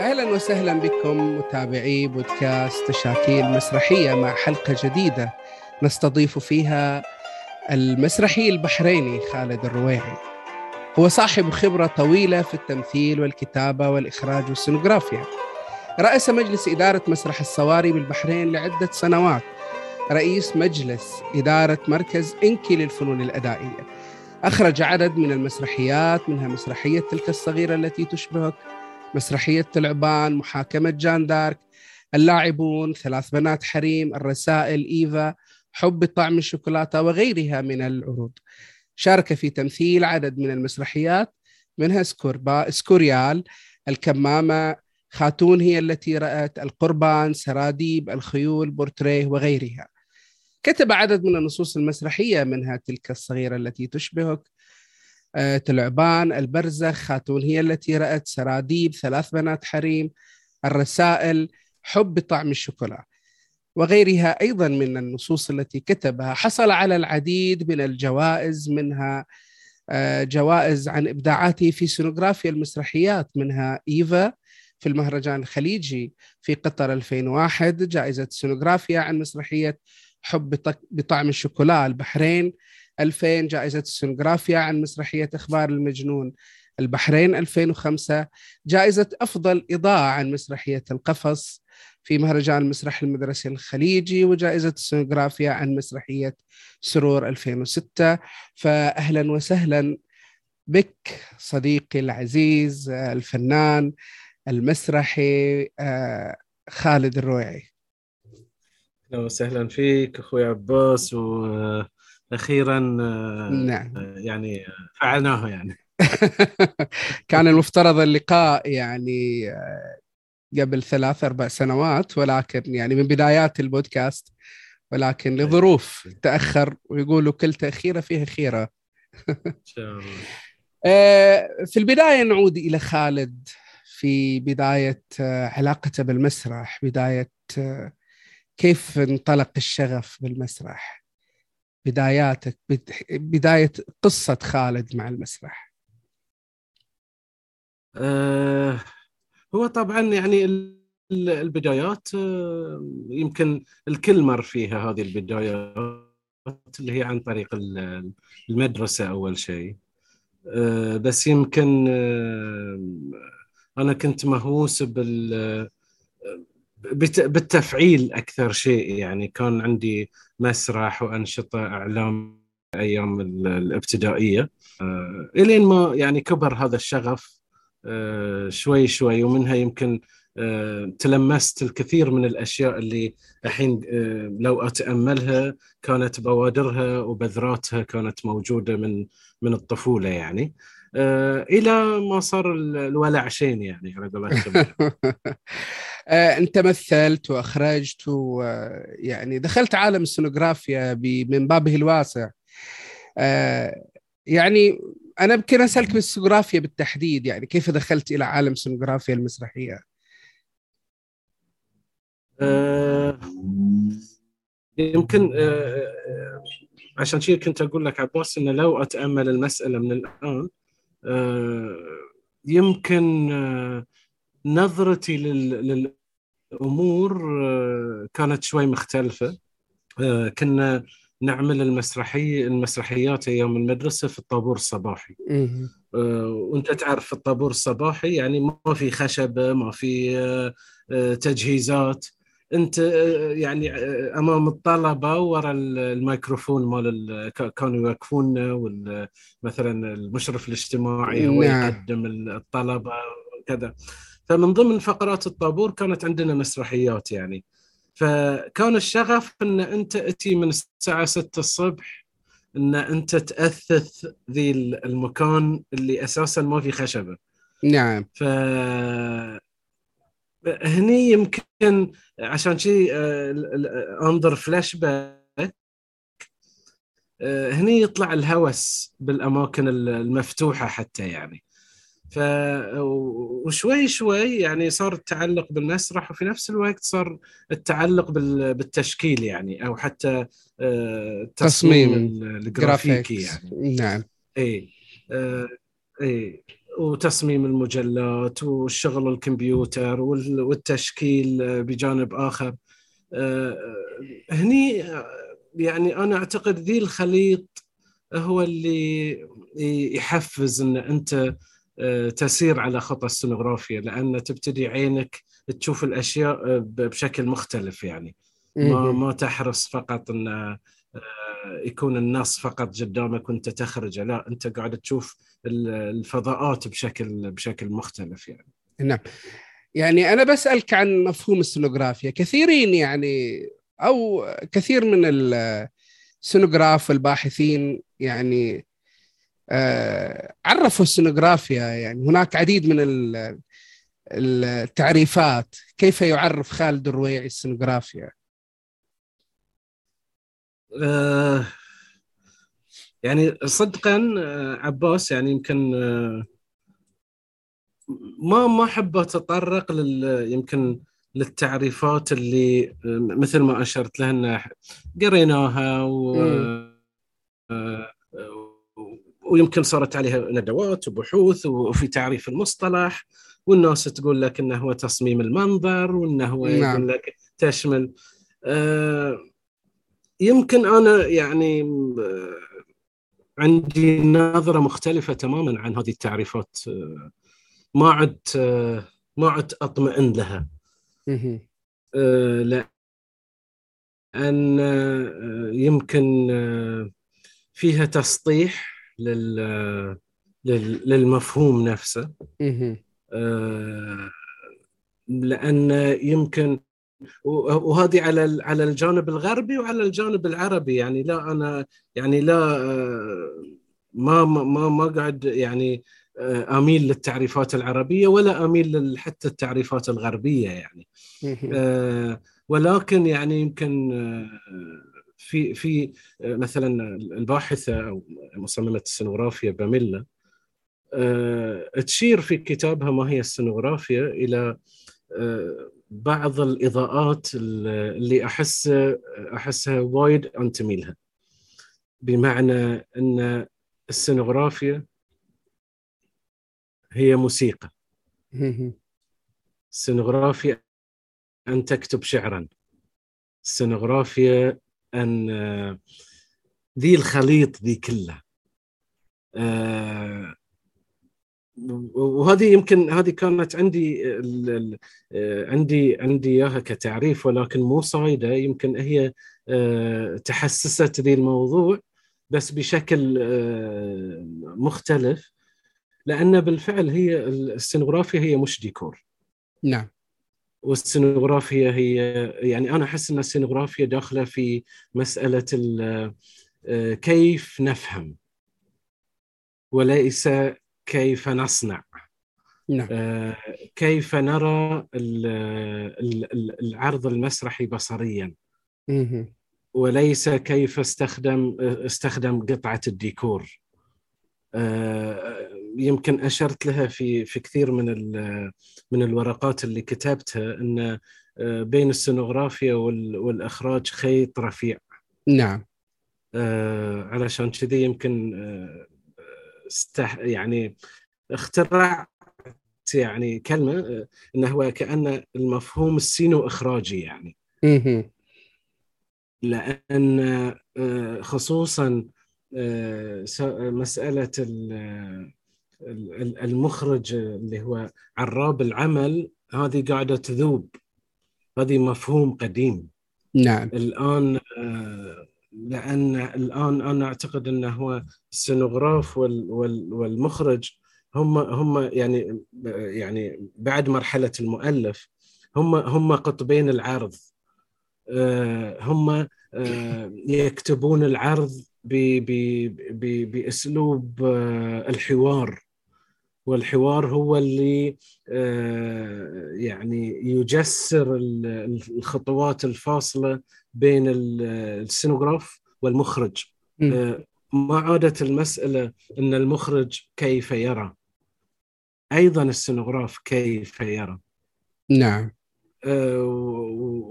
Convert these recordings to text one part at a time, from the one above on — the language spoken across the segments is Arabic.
أهلا وسهلا بكم متابعي بودكاست تشاكيل مسرحية مع حلقة جديدة نستضيف فيها المسرحي البحريني خالد الرويعي. هو صاحب خبرة طويلة في التمثيل والكتابة والإخراج والسينوغرافيا. رأس مجلس إدارة مسرح الصواري بالبحرين لعدة سنوات. رئيس مجلس إدارة مركز إنكي للفنون الأدائية. أخرج عدد من المسرحيات منها مسرحية تلك الصغيرة التي تشبهك. مسرحية تلعبان محاكمة جان دارك اللاعبون ثلاث بنات حريم الرسائل إيفا حب طعم الشوكولاتة وغيرها من العروض. شارك في تمثيل عدد من المسرحيات منها سكوربا سكوريال الكمامة خاتون هي التي رأت القربان سراديب الخيول بورتريه وغيرها. كتب عدد من النصوص المسرحية منها تلك الصغيرة التي تشبهك. تلعبان البرزخ خاتون هي التي رأت سراديب ثلاث بنات حريم الرسائل حب طعم الشوكولا. وغيرها أيضا من النصوص التي كتبها. حصل على العديد من الجوائز منها آه، جوائز عن إبداعاته في سينوغرافيا المسرحيات منها إيفا في المهرجان الخليجي في قطر 2001 جائزة سينوغرافيا عن مسرحية حب بطعم الشوكولا البحرين. 2000 جائزة السينوغرافيا عن مسرحية إخبار المجنون البحرين 2005 جائزة أفضل إضاءة عن مسرحية القفص في مهرجان المسرح المدرسي الخليجي وجائزة السينوغرافيا عن مسرحية سرور 2006 فأهلا وسهلا بك صديقي العزيز الفنان المسرحي آه، خالد الرويعي. أهلا وسهلا فيك أخوي عباس وأخيرا نعم. يعني فعلناه يعني. كان المفترض اللقاء يعني آه، قبل ثلاث أربع سنوات ولكن يعني من بدايات البودكاست ولكن لظروف تأخر ويقولوا كل تأخيرة فيها خيرة. آه، في البداية نعود إلى خالد في بداية آه، علاقته بالمسرح بداية آه، كيف انطلق الشغف بالمسرح. بداياتك بداية قصة خالد مع المسرح. آه هو طبعا يعني البدايات يمكن الكل مر فيها هذه البدايات اللي هي عن طريق المدرسة أول شيء. بس يمكن أنا كنت مهووس بال بالتفعيل أكثر شيء. يعني كان عندي مسرح وأنشطة إعلام أيام الابتدائية. آه، إلين ما يعني كبر هذا الشغف آه، شوي شوي ومنها يمكن آه، تلمست الكثير من الأشياء اللي الحين لو أتأملها كانت بوادرها وبذراتها كانت موجودة من من الطفولة يعني. إلى ما صار الولع شين يعني على قولتهم آه، أنت مثلت وأخرجت ويعني دخلت عالم السينوغرافيا من بابه الواسع آه، يعني أنا يمكن أسألك بالسينوغرافيا بالتحديد يعني كيف دخلت إلى عالم السينوغرافيا المسرحية؟ يمكن عشان شيء كنت أقول لك عباس إنه لو أتأمل المسألة من الآن آه، يمكن آه، نظرتي للأمور آه، كانت شوي مختلفة. كنا نعمل المسرحيه المسرحيات أيام المدرسة في الطابور الصباحي. وأنت تعرف في الطابور الصباحي يعني ما في خشبة ما في تجهيزات. انت يعني امام الطلبة ورا الميكروفون مال كانوا يوقفون مثلا المشرف الاجتماعي هو نعم. يقدم الطلبة وكذا. فمن ضمن فقرات الطابور كانت عندنا مسرحيات يعني. فكان الشغف إن أنت أتي من الساعة 6 الصبح إن أنت تأثث ذي المكان اللي أساسا ما في خشبة. نعم. ف هني يمكن عشان شيء another flashback هني يطلع الهوس بالاماكن المفتوحة حتى يعني. ف وشوي شوي يعني صار التعلق بالمسرح وفي نفس الوقت صار التعلق بالتشكيل يعني أو حتى التصميم الجرافيكي يعني. نعم. اي اي وتصميم المجلات والشغل الكمبيوتر والتشكيل بجانب آخر. هني يعني أنا أعتقد ذي الخليط هو اللي يحفز إن أنت تسير على خطى السنوغرافيا لأن تبتدي عينك تشوف الأشياء بشكل مختلف يعني. ما ما تحرص فقط إن يكون النص فقط قدامك وأنت تخرج لا أنت قاعد تشوف الفضاءات بشكل بشكل مختلف يعني. نعم. يعني أنا بسألك عن مفهوم السنوغرافيا كثيرين يعني أو كثير من السنوغراف والباحثين يعني آه، عرفوا السنوغرافيا يعني. هناك عديد من التعريفات. كيف يعرف خالد الرويعي السنوغرافيا آه يعني صدقا آه، عباس يعني يمكن آه ما ما أحب أتطرق لل يمكن للتعريفات اللي آه، مثل ما أشرت لها قريناها و ويمكن صارت عليها ندوات وبحوث وفي تعريف المصطلح والناس تقول لك إنه هو تصميم المنظر وإنه هو نعم. يقول لك تشمل يمكن أنا يعني عندي نظرة مختلفة تماما عن هذه التعريفات. آه ما عدت آه ما عدت أطمئن لها. آه لأن يمكن فيها تسطيح لل للمفهوم نفسه. لأن يمكن وهذه على على الجانب الغربي وعلى الجانب العربي. يعني لا أنا يعني لا آه، ما ما ما قاعد يعني آه، أميل للتعريفات العربية ولا أميل حتى التعريفات الغربية يعني. آه، ولكن يعني يمكن في في مثلا الباحثة أو مصممة السنوغرافيا باميلا تشير في كتابها ما هي السنوغرافيا إلى بعض الإضاءات اللي احس أحسها وايد انتمي لها بمعنى إن السنوغرافيا هي موسيقى. السنوغرافيا أن تكتب شعرا. السنوغرافيا أن ذي الخليط ذي كلها آه، وهذه يمكن هذه كانت عندي آه، عندي عندي إياها كتعريف ولكن مو صايدة. يمكن هي آه، تحسست ذي الموضوع بس بشكل مختلف لأن بالفعل هي السينوغرافيا هي مش ديكور. نعم. والسينوغرافيا هي يعني أنا أحس إن السينوغرافيا داخلة في مسألة آه، كيف نفهم وليس كيف نصنع؟ نعم. آه، كيف نرى العرض المسرحي بصريا؟ وليس كيف استخدم استخدم قطعة الديكور. آه، يمكن أشرت لها في في كثير من من الورقات اللي كتبتها أن آه، بين السنوغرافيا والإخراج خيط رفيع. نعم. علشان كذي يمكن استح يعني اخترعت يعني كلمة انه هو كأن المفهوم السينو إخراجي يعني. لأن خصوصا مسألة المخرج اللي هو عراب العمل هذه قاعدة تذوب. هذه مفهوم قديم. نعم. الآن لأن الآن أنا أعتقد انه هو السينوغراف والمخرج هم هم يعني يعني بعد مرحلة المؤلف هم هم قطبين العرض. هم يكتبون العرض بأسلوب الحوار. والحوار هو اللي يعني يجسر الخطوات الفاصلة بين السينوغراف والمخرج. ما عادت المسألة إن المخرج كيف يرى. أيضا السينوغراف كيف يرى. نعم. آه،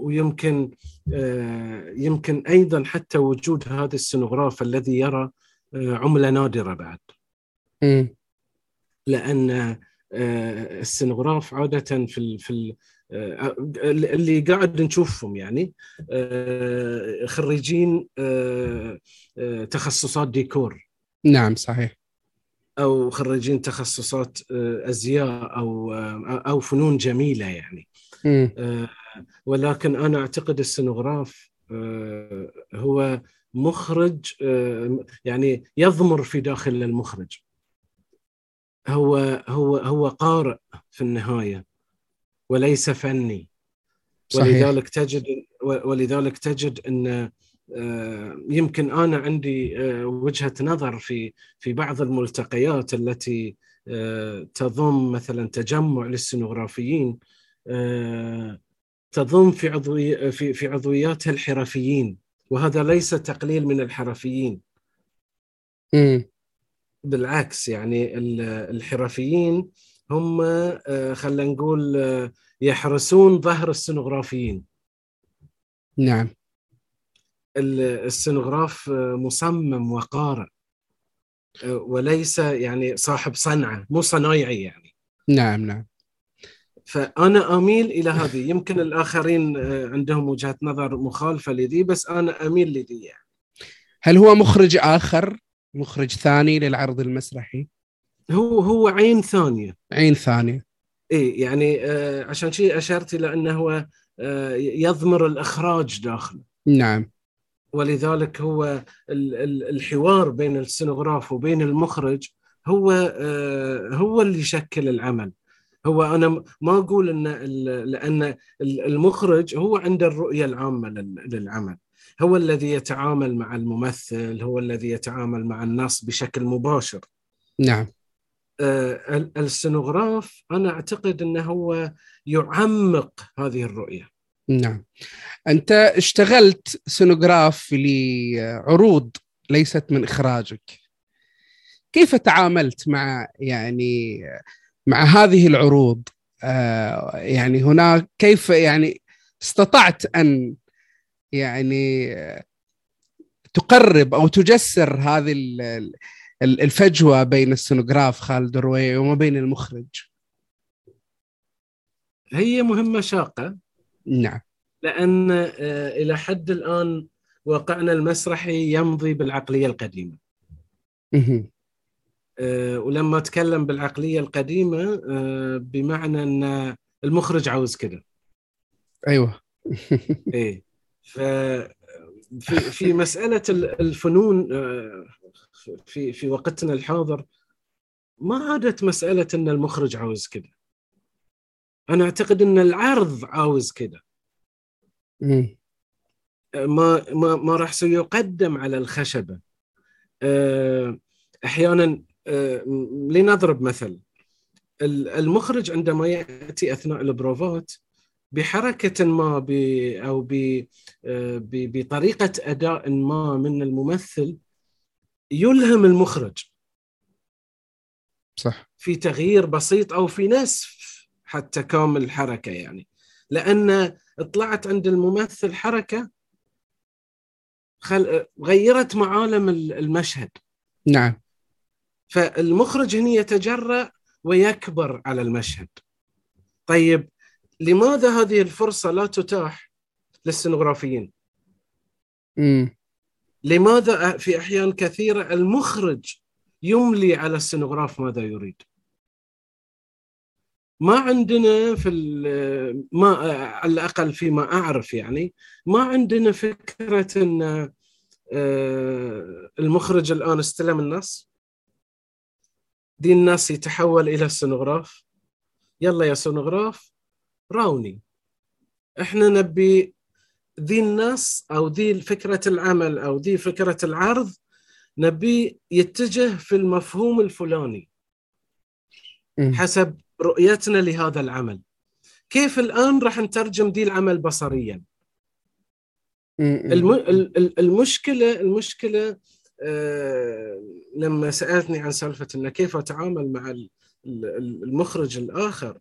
ويمكن آه، يمكن أيضا حتى وجود هذا السينوغراف الذي يرى آه، عملة نادرة بعد. م. لأن السينوغراف عادة في في اللي قاعد نشوفهم يعني خريجين تخصصات ديكور. نعم صحيح. أو خريجين تخصصات أزياء أو أو فنون جميلة يعني. آه، ولكن أنا أعتقد السينوغراف آه، هو مخرج آه، يعني يضمر في داخل المخرج. هو هو هو قارئ في النهاية. وليس فني صحيح. ولذلك تجد ولذلك تجد إن يمكن أنا عندي وجهة نظر في في بعض الملتقيات التي تضم مثلا تجمع للسينوغرافيين تضم في عضوي في في عضوياتها الحرفيين وهذا ليس تقليل من الحرفيين م. بالعكس يعني الحرفيين هم آه، خلينا نقول آه، يحرسون ظهر السنوغرافيين نعم. السنوغراف آه، مصمم وقارئ وليس يعني صاحب صنعة مو صنايعي يعني. نعم نعم. فأنا أميل إلى هذه. يمكن الآخرين عندهم وجهة نظر مخالفة لذي بس أنا أميل لذي يعني. هل هو مخرج آخر مخرج ثاني للعرض المسرحي؟ هو هو عين ثانية. عين ثانية. اي يعني آه عشان شيء أشرت إلى أنه هو آه يضمر الإخراج داخله. نعم. ولذلك هو الحوار بين السينوغراف وبين المخرج هو آه هو اللي يشكل العمل. هو أنا ما أقول إن لأن المخرج هو عنده الرؤية العامة للعمل. هو الذي يتعامل مع الممثل هو الذي يتعامل مع النص بشكل مباشر. نعم. آه السنوغراف أنا أعتقد إنه هو يعمق هذه الرؤية. نعم. أنت اشتغلت سنوغراف لعروض ليست من إخراجك. كيف تعاملت مع يعني مع هذه العروض؟ آه، يعني هناك كيف يعني استطعت أن يعني تقرب أو تجسر هذه الفجوة بين السنوغراف خالد الرويعي وما بين المخرج. هي مهمة شاقة. نعم. لأن آه، إلى حد الآن واقعنا المسرحي يمضي بالعقلية القديمة. آه، ولما أتكلم بالعقلية القديمة آه، بمعنى أن المخرج عاوز كذا أيوه. إيه. ف في في مسألة الفنون في في وقتنا الحاضر ما عادت مسألة إن المخرج عاوز كذا أنا أعتقد إن العرض عاوز كذا ما ما ما راح سيقدم على الخشبة. أحيانا آه، لنضرب مثل. المخرج عندما يأتي أثناء البروفات بحركة ما ب أو ب آه، بطريقة أداء ما من الممثل يلهم المخرج. صح. في تغيير بسيط أو في نسف حتى كامل الحركة يعني. لأن طلعت عند الممثل حركة خل... غيرت معالم المشهد. نعم. فالمخرج هنا يتجرأ ويكبر على المشهد. طيب لماذا هذه الفرصة لا تتاح للسنغرافيين مم. لماذا في أحيان كثيرة المخرج يملي على السنغراف ماذا يريد؟ ما عندنا في ما على الأقل فيما أعرف يعني ما عندنا فكرة إن آه، المخرج الآن استلم النص دي الناس يتحول إلى السنغراف يلا يا سنغراف راوني. إحنا نبي ذي الناس أو ذي فكرة العمل أو ذي فكرة العرض نبي يتجه في المفهوم الفلاني حسب رؤيتنا لهذا العمل. كيف الآن راح نترجم دي العمل بصريا؟ المشكلة المشكلة آه لما سألتني عن سالفة إنه كيف أتعامل مع المخرج الآخر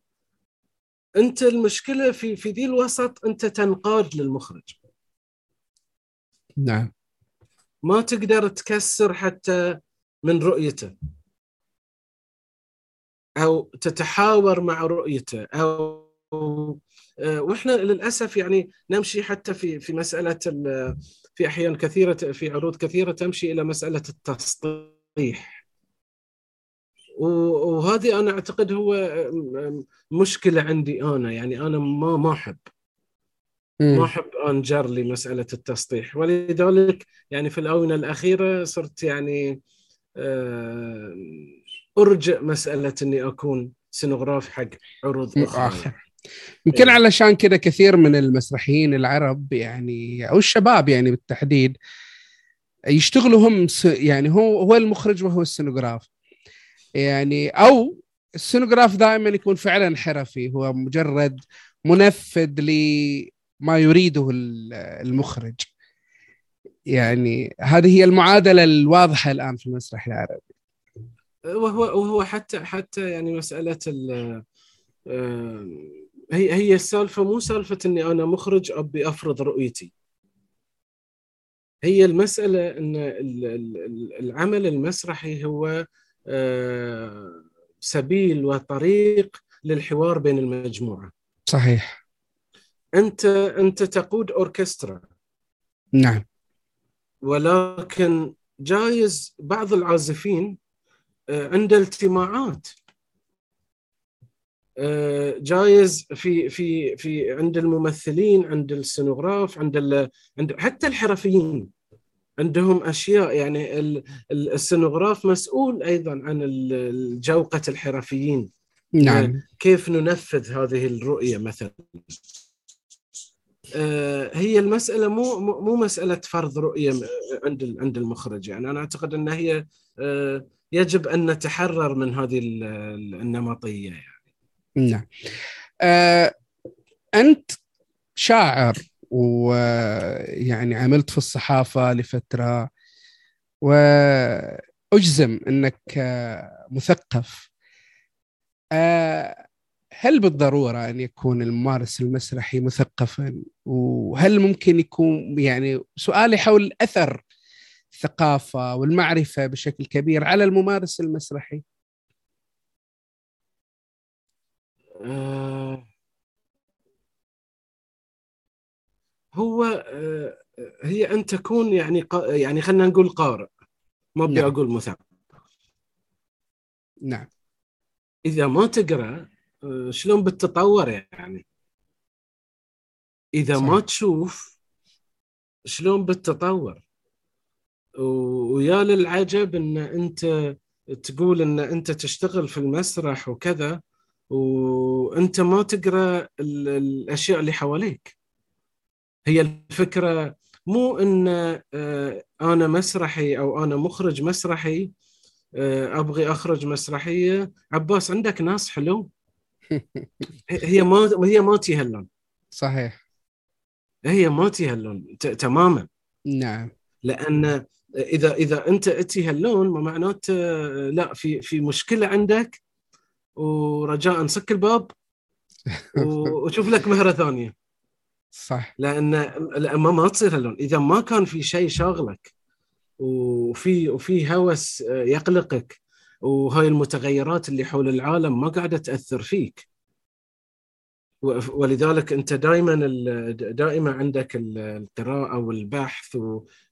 أنت المشكلة في في ذي الوسط أنت تنقاد للمخرج. نعم. ما تقدر تكسر حتى من رؤيته. أو تتحاور مع رؤيته. أو وإحنا للأسف يعني نمشي حتى في في مسألة في أحيان كثيرة في عروض كثيرة تمشي إلى مسألة التسطيح وهذه أنا أعتقد هو مشكلة عندي أنا يعني أنا ما ما أحب. ما أحب أنجر لمساله التسطيح ولذلك يعني في الآونة الأخيرة صرت يعني آه، أرجع مسألة إني أكون سينوغراف حق عروض أخرى. يمكن علشان كذا كثير من المسرحيين العرب يعني أو الشباب يعني بالتحديد يشتغلوا هم يعني هو هو المخرج وهو السينوغراف. يعني أو السينوغراف دائما يكون فعلا حرفي هو مجرد منفذ لما يريده المخرج. يعني هذه هي المعادلة الواضحة الآن في المسرح العربي. وهو وهو حتى حتى يعني مسألة هي هي السالفه مو سالفة إني أنا مخرج أبي أفرض رؤيتي. هي المسألة إن العمل المسرحي هو آه، سبيل وطريق للحوار بين المجموعة. صحيح. أنت أنت تقود أوركسترا. نعم. ولكن جايز بعض العازفين آه، عنده التماعات. آه، جايز في في في عند الممثلين عند السينوغراف عند عند حتى الحرفيين. عندهم أشياء يعني السينوغراف مسؤول أيضا عن جوقة الحرفيين. نعم. كيف ننفذ هذه الرؤية مثلا؟ آه، هي المسألة مو مو مسألة فرض رؤية عند عند المخرج. يعني أنا أعتقد أن هي آه، يجب أن نتحرر من هذه النمطية يعني. نعم. آه، أنت شاعر. ويعني عملت في الصحافة لفترة. وأجزم أنك مثقف. آه، هل بالضرورة أن يكون الممارس المسرحي مثقفا؟ وهل ممكن يكون يعني سؤالي حول أثر الثقافة والمعرفة بشكل كبير على الممارس المسرحي؟ آه، هو آه، هي أن تكون يعني يعني خلينا نقول قارئ ما أبي نعم. أقول مثقف. نعم. إذا ما تقرأ آه، شلون بتتطور يعني؟ إذا صحيح. ما تشوف شلون بتتطور؟ ويا للعجب إن أنت تقول إن أنت تشتغل في المسرح وكذا وانت ما تقرأ الأشياء اللي حواليك. هي الفكرة مو إن آه، أنا مسرحي أو أنا مخرج مسرحي آه، أبغي أخرج مسرحية. عباس عندك ناس حلو؟ هي ما هي ما تيهلون صحيح. هي ما تيهلون تماما. نعم. لأن إذا إذا أنت اتي هاللون ما معناته آه، لا في في مشكلة عندك. ورجاء سك الباب. وشوف لك مهرة ثانية. صح. لأن ما ما تصير هاللون إذا ما كان في شيء شاغلك وفي وفي هوس يقلقك وهاي المتغيرات اللي حول العالم ما قاعدة تأثر فيك. ولذلك أنت دائما دائما عندك القراءة والبحث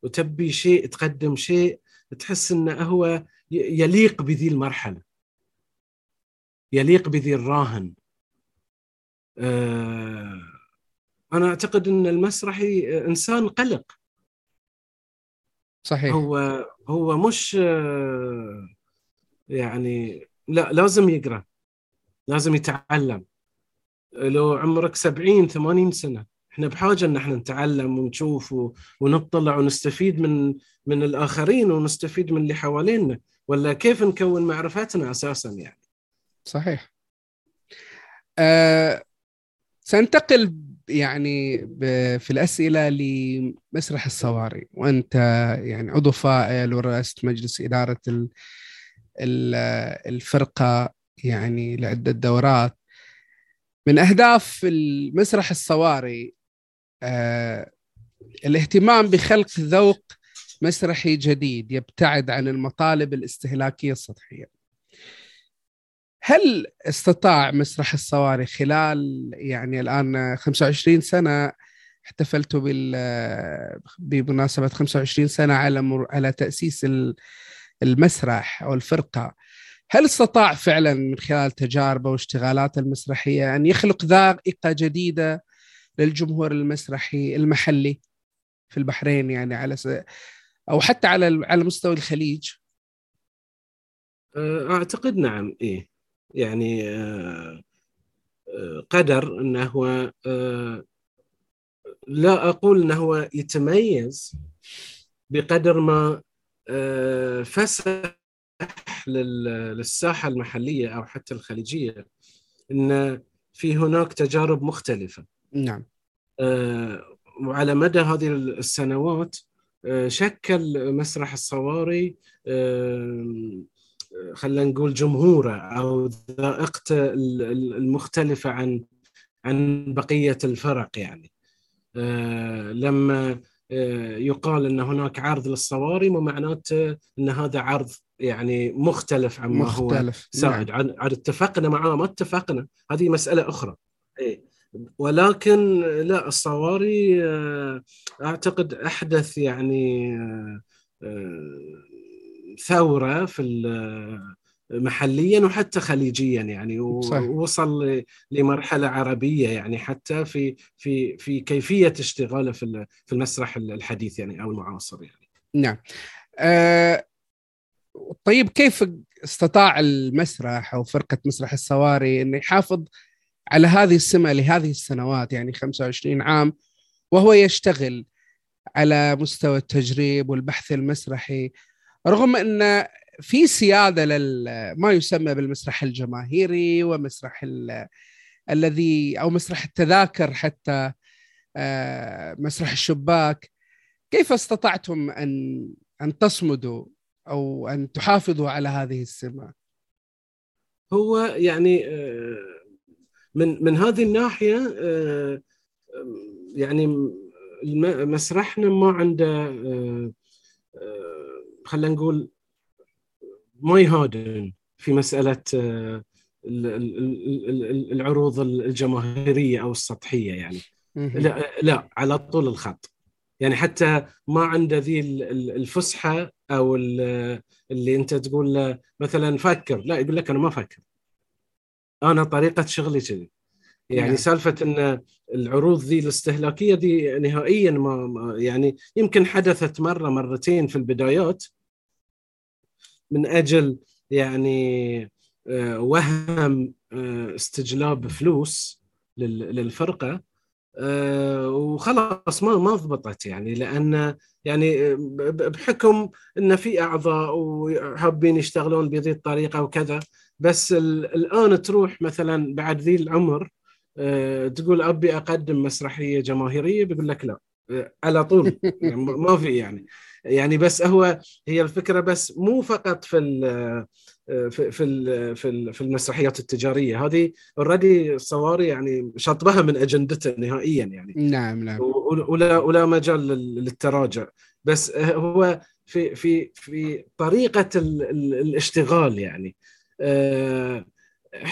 وتبي شيء تقدم شيء تحس إنه هو يليق بذي المرحلة. يليق بذي الراهن. آه، أنا أعتقد إن المسرحي إنسان قلق. صحيح. هو هو مش آه، يعني لا لازم يقرأ لازم يتعلم. لو عمرك 70 80 سنة إحنا بحاجة إن إحنا نتعلم ونشوف ونطلع ونستفيد من من الآخرين ونستفيد من اللي حوالينا ولا كيف نكون معرفتنا أساسا يعني؟ صحيح. أه سننتقل يعني في الأسئلة لمسرح الصواري وأنت يعني عضو فائل ورأست مجلس إدارة الفرقة يعني لعدة دورات. من أهداف المسرح الصواري آه الاهتمام بخلق ذوق مسرحي جديد يبتعد عن المطالب الاستهلاكية السطحية. هل استطاع مسرح الصواري خلال يعني الآن 25 سنة احتفلت بال بمناسبة 25 سنة على مر... على تأسيس المسرح أو الفرقة هل استطاع فعلا من خلال تجاربه واشتغالاته المسرحية أن يخلق ذائقة جديدة للجمهور المسرحي المحلي في البحرين يعني على س... أو حتى على على مستوى الخليج؟ أعتقد نعم إيه. يعني آه، آه، قدر انه هو آه، لا أقول انه هو يتميز بقدر ما فسح للساحة المحلية أو حتى الخليجية إن في هناك تجارب مختلفة. نعم. وعلى مدى هذه السنوات شكل مسرح الصواري خلينا نقول جمهوره أو ذائقته المختلفه عن عن بقيه الفرق يعني آه، لما آه، يقال إن هناك عرض للصوارم ومعناته إن هذا عرض يعني مختلف عما مختلف. هو سائد نعم. عن اتفقنا معاه ما اتفقنا هذه مسألة أخرى إيه. ولكن لا الصواري آه، أعتقد أحدث يعني ثورة في محليا وحتى خليجيا يعني ووصل لمرحلة عربية يعني حتى في في في كيفية اشتغاله في في المسرح الحديث يعني أو المعاصر يعني. نعم. أه طيب كيف استطاع المسرح أو فرقة مسرح الصواري انه يحافظ على هذه السمة لهذه السنوات يعني 25 عام وهو يشتغل على مستوى التجريب والبحث المسرحي رغم إن في سيادة لل ما يسمى بالمسرح الجماهيري ومسرح ال... الذي أو مسرح التذاكر حتى آه، مسرح الشباك كيف استطعتم ان أن تصمدوا أو أن تحافظوا على هذه السمة؟ هو يعني آه، من من هذه الناحية آه، يعني مسرحنا ما عنده خلينا نقول ما يهادن في مسألة آه، العروض الجماهيرية أو السطحية يعني. لا لا على طول الخط. يعني حتى ما عنده ذي الفسحة أو اللي أنت تقول له مثلا فكر. لا يقول لك أنا ما أفكر أنا طريقة شغلي كذي. يعني نعم. سالفة إن العروض ذي الاستهلاكية دي نهائيا ما يعني يمكن حدثت مرة مرتين في البدايات من أجل يعني آه، وهم آه، استجلاب فلوس للفرقة آه، وخلاص ما ما ضبطت يعني لأن يعني بحكم إن في أعضاء وحابين يشتغلون بهذه الطريقة وكذا بس الآن تروح مثلا بعد ذي العمر تقول أبي أقدم مسرحية جماهيرية؟ بيقول لك لا. على طول. يعني ما في يعني. يعني بس هو هي الفكرة بس مو فقط في ال في في في المسرحيات التجارية. هذه اوريدي الصواري يعني شاطبها من أجندته نهائيا يعني. نعم نعم. ولا ولا مجال للتراجع. بس هو في في في طريقة الاشتغال يعني. آه،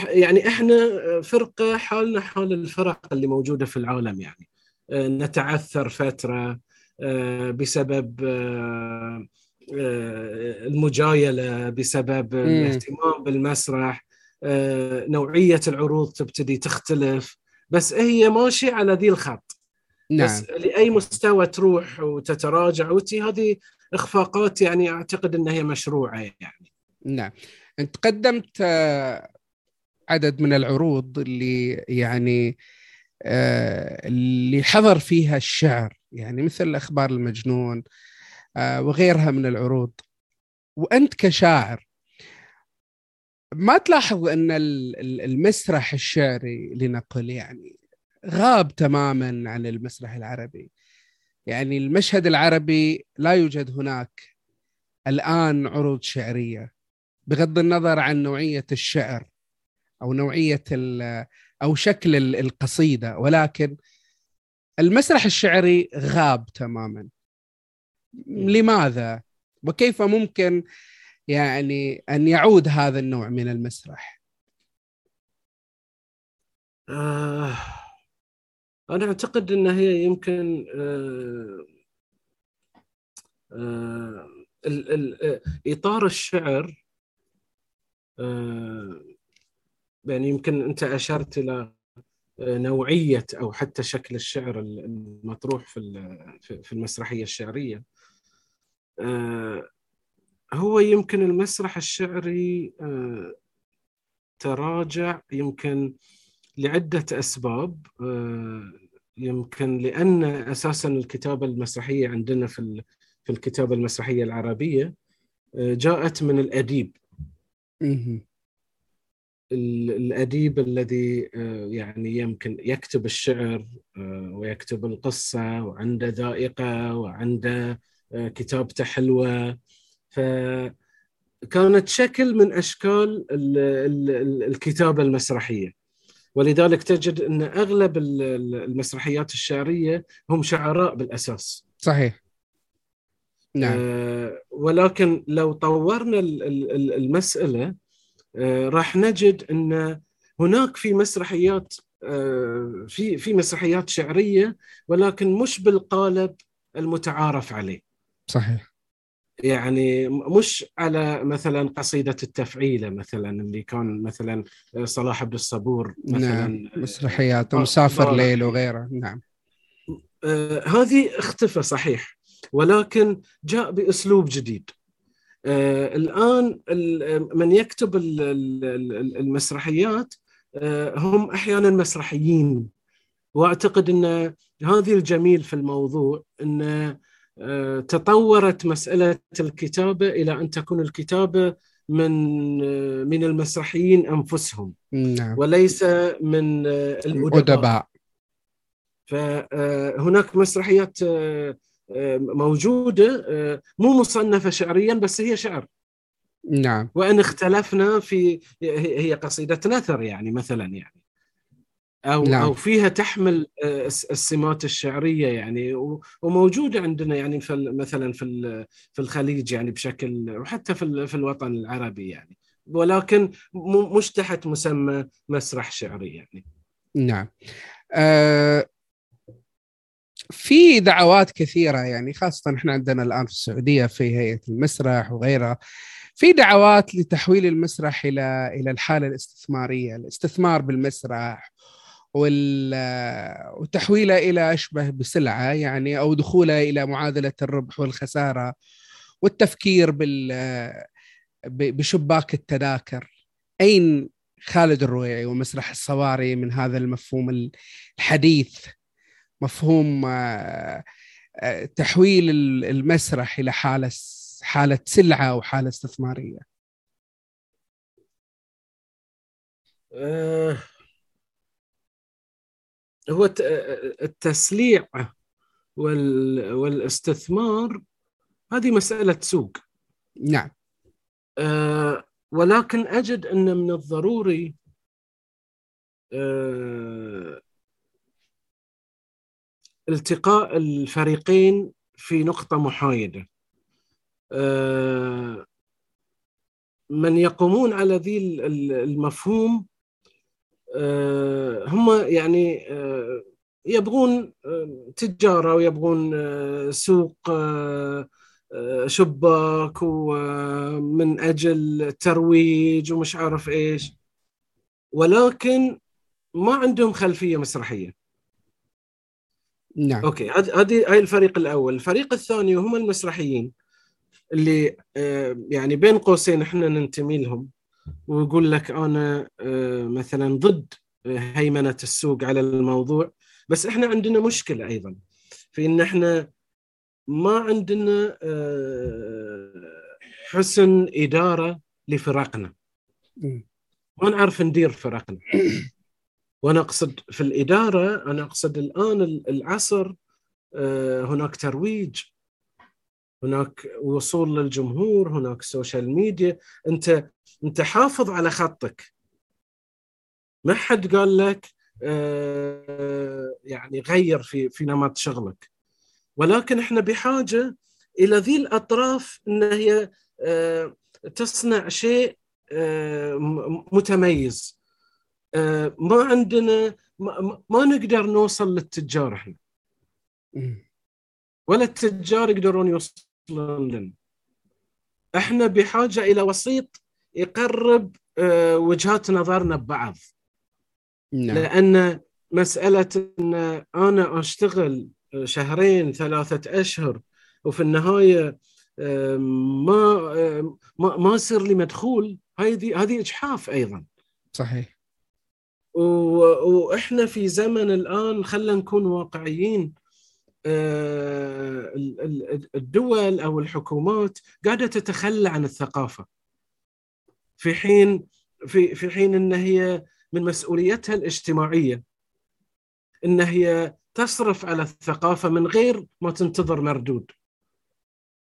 يعني إحنا فرقة حالنا حال الفرق اللي موجودة في العالم يعني. آه، نتعثر فترة آه، بسبب آه، المجايلة بسبب الاهتمام بالمسرح نوعية العروض تبتدي تختلف. بس هي ماشية على ذي الخط. نعم. بس لأي مستوى تروح وتتراجع وتي هذه إخفاقات يعني أعتقد إنها هي مشروعة يعني. نعم. أنت قدمت عدد من العروض اللي يعني آه، اللي حضر فيها الشعر يعني مثل أخبار المجنون آه، وغيرها من العروض. وأنت كشاعر ما تلاحظ أن المسرح الشعري لنقل يعني غاب تماما عن المسرح العربي. يعني المشهد العربي لا يوجد هناك الآن عروض شعرية بغض النظر عن نوعية الشعر. أو نوعية أو شكل القصيدة. ولكن المسرح الشعري غاب تماما. لماذا؟ وكيف ممكن يعني أن يعود هذا النوع من المسرح؟ آه أنا أعتقد إن هي يمكن آه آه ال ال إطار الشعر آه يعني يمكن أنت أشرت إلى نوعية أو حتى شكل الشعر المطروح في في المسرحية الشعرية. آه، هو يمكن المسرح الشعري آه، تراجع يمكن لعدة أسباب. آه، يمكن لأن أساسا الكتابة المسرحية عندنا في في الكتابة المسرحية العربية جاءت من الأديب. الأديب الذي آه، يعني يمكن يكتب الشعر آه، ويكتب القصة وعنده ذائقة وعنده آه، كتابته حلوة. فكانت شكل من أشكال الكتابة المسرحية. ولذلك تجد أن أغلب المسرحيات الشعرية هم شعراء بالأساس. صحيح. نعم. ولكن لو طورنا المسألة راح نجد إن هناك في مسرحيات آه، في في مسرحيات شعرية ولكن مش بالقالب المتعارف عليه. صحيح. يعني مش على مثلا قصيدة التفعيلة مثلا اللي كان مثلا صلاح عبد الصبور مثلا نعم. مسرحيات مسافر ليل وغيره نعم. آه هذه اختفى صحيح ولكن جاء بأسلوب جديد. آه، الآن من يكتب المسرحيات آه، هم أحيانا مسرحيين. وأعتقد إن هذه الجميل في الموضوع إن آه، تطورت مسألة الكتابة إلى أن تكون الكتابة من من المسرحيين أنفسهم. نعم. وليس من الأدباء. فهناك مسرحيات موجودة آه، مو مصنفة شعريا بس هي شعر. نعم. وإن اختلفنا في هي قصيدة نثر يعني مثلا يعني. أو نعم. أو فيها تحمل آه، السمات الشعرية يعني. وموجوده عندنا يعني في مثلا في في الخليج يعني بشكل وحتى في في الوطن العربي يعني. ولكن مش تحت مسمى مسرح شعري يعني. نعم. أه في دعوات كثيرة يعني خاصة إحنا عندنا الآن في السعودية في هيئة المسرح وغيرها. في دعوات لتحويل المسرح إلى إلى الحالة الاستثمارية، الاستثمار بالمسرح وال وتحويله إلى أشبه بسلعة يعني أو دخوله إلى معادلة الربح والخسارة والتفكير بال بشباك التذاكر. أين خالد الرويعي ومسرح الصواري من هذا المفهوم الحديث؟ مفهوم آه، آه، تحويل المسرح إلى حالة حالة سلعة أو حالة استثمارية. آه، هو التسليع والاستثمار هذه مسألة سوق. نعم. ولكن أجد أن من الضروري التقاء الفريقين في نقطة محايدة. آه، من يقومون على ذي المفهوم آه، هم يعني آه، يبغون تجارة ويبغون سوق شباك ومن أجل ترويج ومش عارف إيش. ولكن ما عندهم خلفية مسرحية. نعم. okay هذه هاي الفريق الأول، الفريق الثاني هم المسرحيين اللي آه، يعني بين قوسين إحنا ننتمي لهم. ويقول لك أنا آه، مثلا ضد هيمنة السوق على الموضوع. بس إحنا عندنا مشكلة أيضا في إن إحنا ما عندنا آه، حسن إدارة لفرقنا. ما نعرف ندير فرقنا. وأنا أقصد في الإدارة أنا أقصد الآن العصر آه، هناك ترويج هناك وصول للجمهور هناك social media أنت أنت حافظ على خطك. ما حد قال لك آه، يعني غير في في نمط شغلك. ولكن إحنا بحاجة إلى ذي الأطراف إن هي آه، تصنع شيء متميز. ما عندنا ما نقدر نوصل للتجار إحنا. ولا التجار يقدرون يوصلون لنا. إحنا بحاجة إلى وسيط يقرب آه، وجهات نظرنا ببعض. نعم. لأن مسألة إن أنا أشتغل شهرين ثلاثة أشهر وفي النهاية آه، ما آه، ما ما يصير لي مدخول هذه هذه إجحاف أيضا. صحيح. وإحنا في زمن الآن خلينا نكون واقعيين آه، الدول أو الحكومات قاعدة تتخلى عن الثقافة. في حين في في حين إن هي من مسؤوليتها الاجتماعية إن هي تصرف على الثقافة من غير ما تنتظر مردود.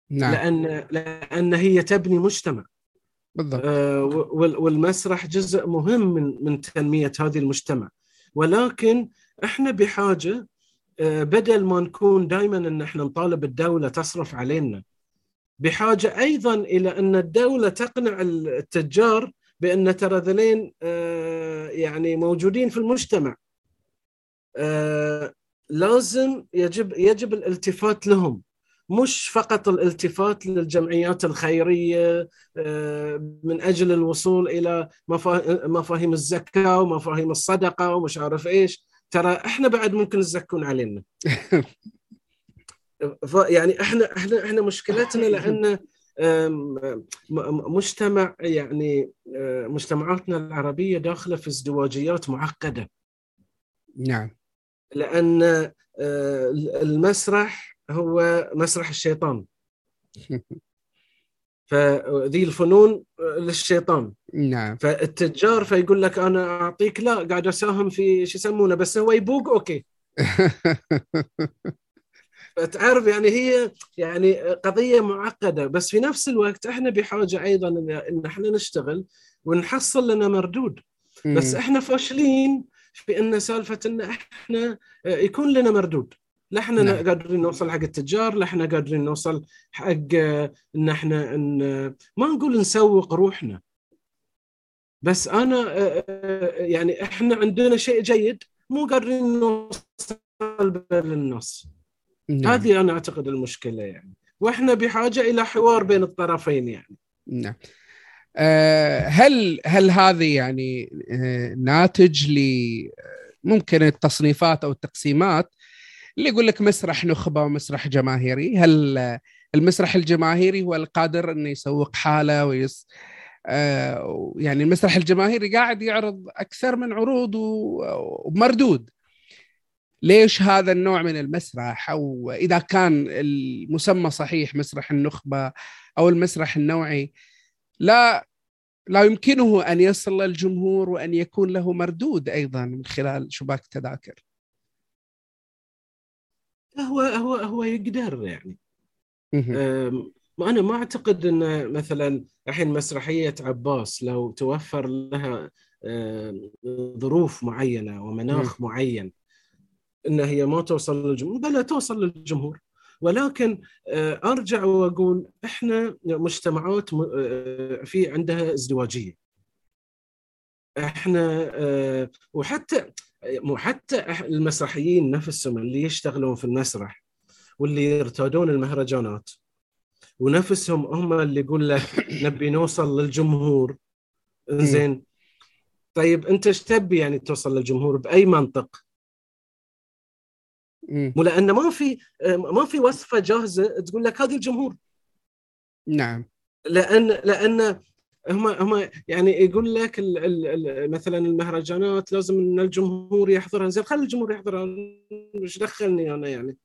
نعم. لأن لأن هي تبني مجتمع. بالضبط. آه والمسرح جزء مهم من من تنمية هذه المجتمع. ولكن إحنا بحاجة آه بدل ما نكون دائما إن إحنا نطالب الدولة تصرف علينا بحاجة أيضا إلى إن الدولة تقنع التجار بإن ترى ذلين آه يعني موجودين في المجتمع. لازم يجب يجب الالتفات لهم. مش فقط الالتفات للجمعيات الخيرية آه، من أجل الوصول إلى مفاهيم الزكاة ومفاهيم الصدقة ومش عارف إيش. ترى إحنا بعد ممكن تزكون علينا. يعني إحنا إحنا إحنا مشكلتنا لأن مجتمع يعني آه، مجتمعاتنا العربية داخلة في ازدواجيات معقدة. نعم. لأن آه، المسرح هو مسرح الشيطان. فذي الفنون للشيطان. نعم. فالتجار فيقول لك أنا أعطيك لا قاعد أساهم في شو يسمونه بس هو يبوق أوكي. فتعرف يعني هي يعني قضية معقدة بس في نفس الوقت إحنا بحاجة أيضا إن إحنا نشتغل ونحصل لنا مردود. بس إحنا فاشلين في إن سالفة إن إحنا يكون لنا مردود. لا إحنا نعم. قادرين نوصل حق التجار لا إحنا قادرين نوصل حق إن إحنا إن ما نقول نسوق روحنا. بس أنا يعني إحنا عندنا شيء جيد مو قادرين نوصل للناس نعم. هذه أنا أعتقد المشكلة يعني. وإحنا بحاجة إلى حوار بين الطرفين يعني. نعم. هل هل هذه يعني ناتج ل ممكن التصنيفات أو التقسيمات اللي يقول لك مسرح نخبة ومسرح جماهيري. هل المسرح الجماهيري هو القادر إنه يسوق حاله ويس آه يعني المسرح الجماهيري قاعد يعرض أكثر من عروض ومردود. ليش هذا النوع من المسرح؟ أو إذا كان المسمى صحيح مسرح النخبة أو المسرح النوعي لا لا يمكنه أن يصل للجمهور وأن يكون له مردود أيضا من خلال شباك التذاكر هو هو هو يقدر يعني. أنا ما أعتقد إن مثلا الحين مسرحية عباس لو توفر لها ظروف معينة ومناخ معين إن هي ما توصل للجمهور بلا توصل للجمهور. ولكن أرجع وأقول إحنا مجتمعات في عندها ازدواجية. إحنا وحتى حتى المسرحيين نفسهم اللي يشتغلون في المسرح واللي يرتادون المهرجانات ونفسهم هم اللي يقول لك نبي نوصل للجمهور. زين طيب أنت إيش تبي يعني توصل للجمهور؟ بأي منطق؟ مو لأن ما في ما في وصفة جاهزة تقول لك هذا الجمهور. نعم. لأن لأن هم هم يعني يقول لك ال ال مثلا المهرجانات لازم إن الجمهور يحضرها. زين خلي الجمهور يحضرها. إيش دخلني أنا يعني.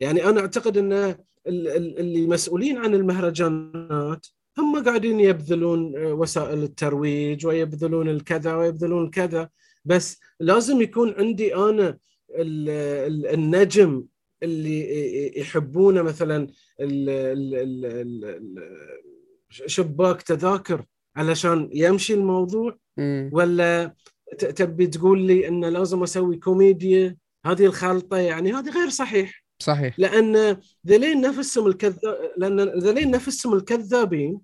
يعني أنا أعتقد إن اللي مسؤولين عن المهرجانات هم قاعدين يبذلون وسائل الترويج ويبذلون الكذا ويبذلون الكذا بس لازم يكون عندي أنا النجم اللي يحبونه مثلا شباك تذاكر علشان يمشي الموضوع ولا تبي تقول لي إن لازم أسوي كوميديا؟ هذه الخلطه يعني هذه غير صحيح. صحيح. لأن ذلين نفسهم الكذاب لأن ذلين نفسهم الكذابين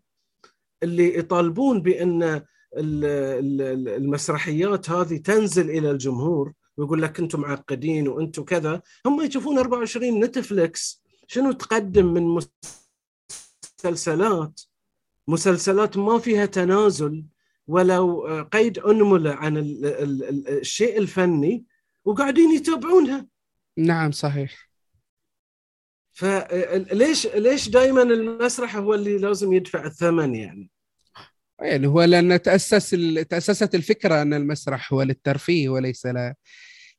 اللي يطالبون بإن المسرحيات هذه تنزل إلى الجمهور ويقول لك أنتم معقدين وأنتم كذا هم يشوفون 24 نتفلكس شنو تقدم من مسلسلات. مسلسلات ما فيها تنازل ولو قيد أنملة عن الشيء الفني وقاعدين يتابعونها. نعم صحيح. فليش ليش دائما المسرح هو اللي لازم يدفع الثمن يعني؟ يعني هو لأن تأسس تأسست الفكرة أن المسرح هو للترفيه وليس لا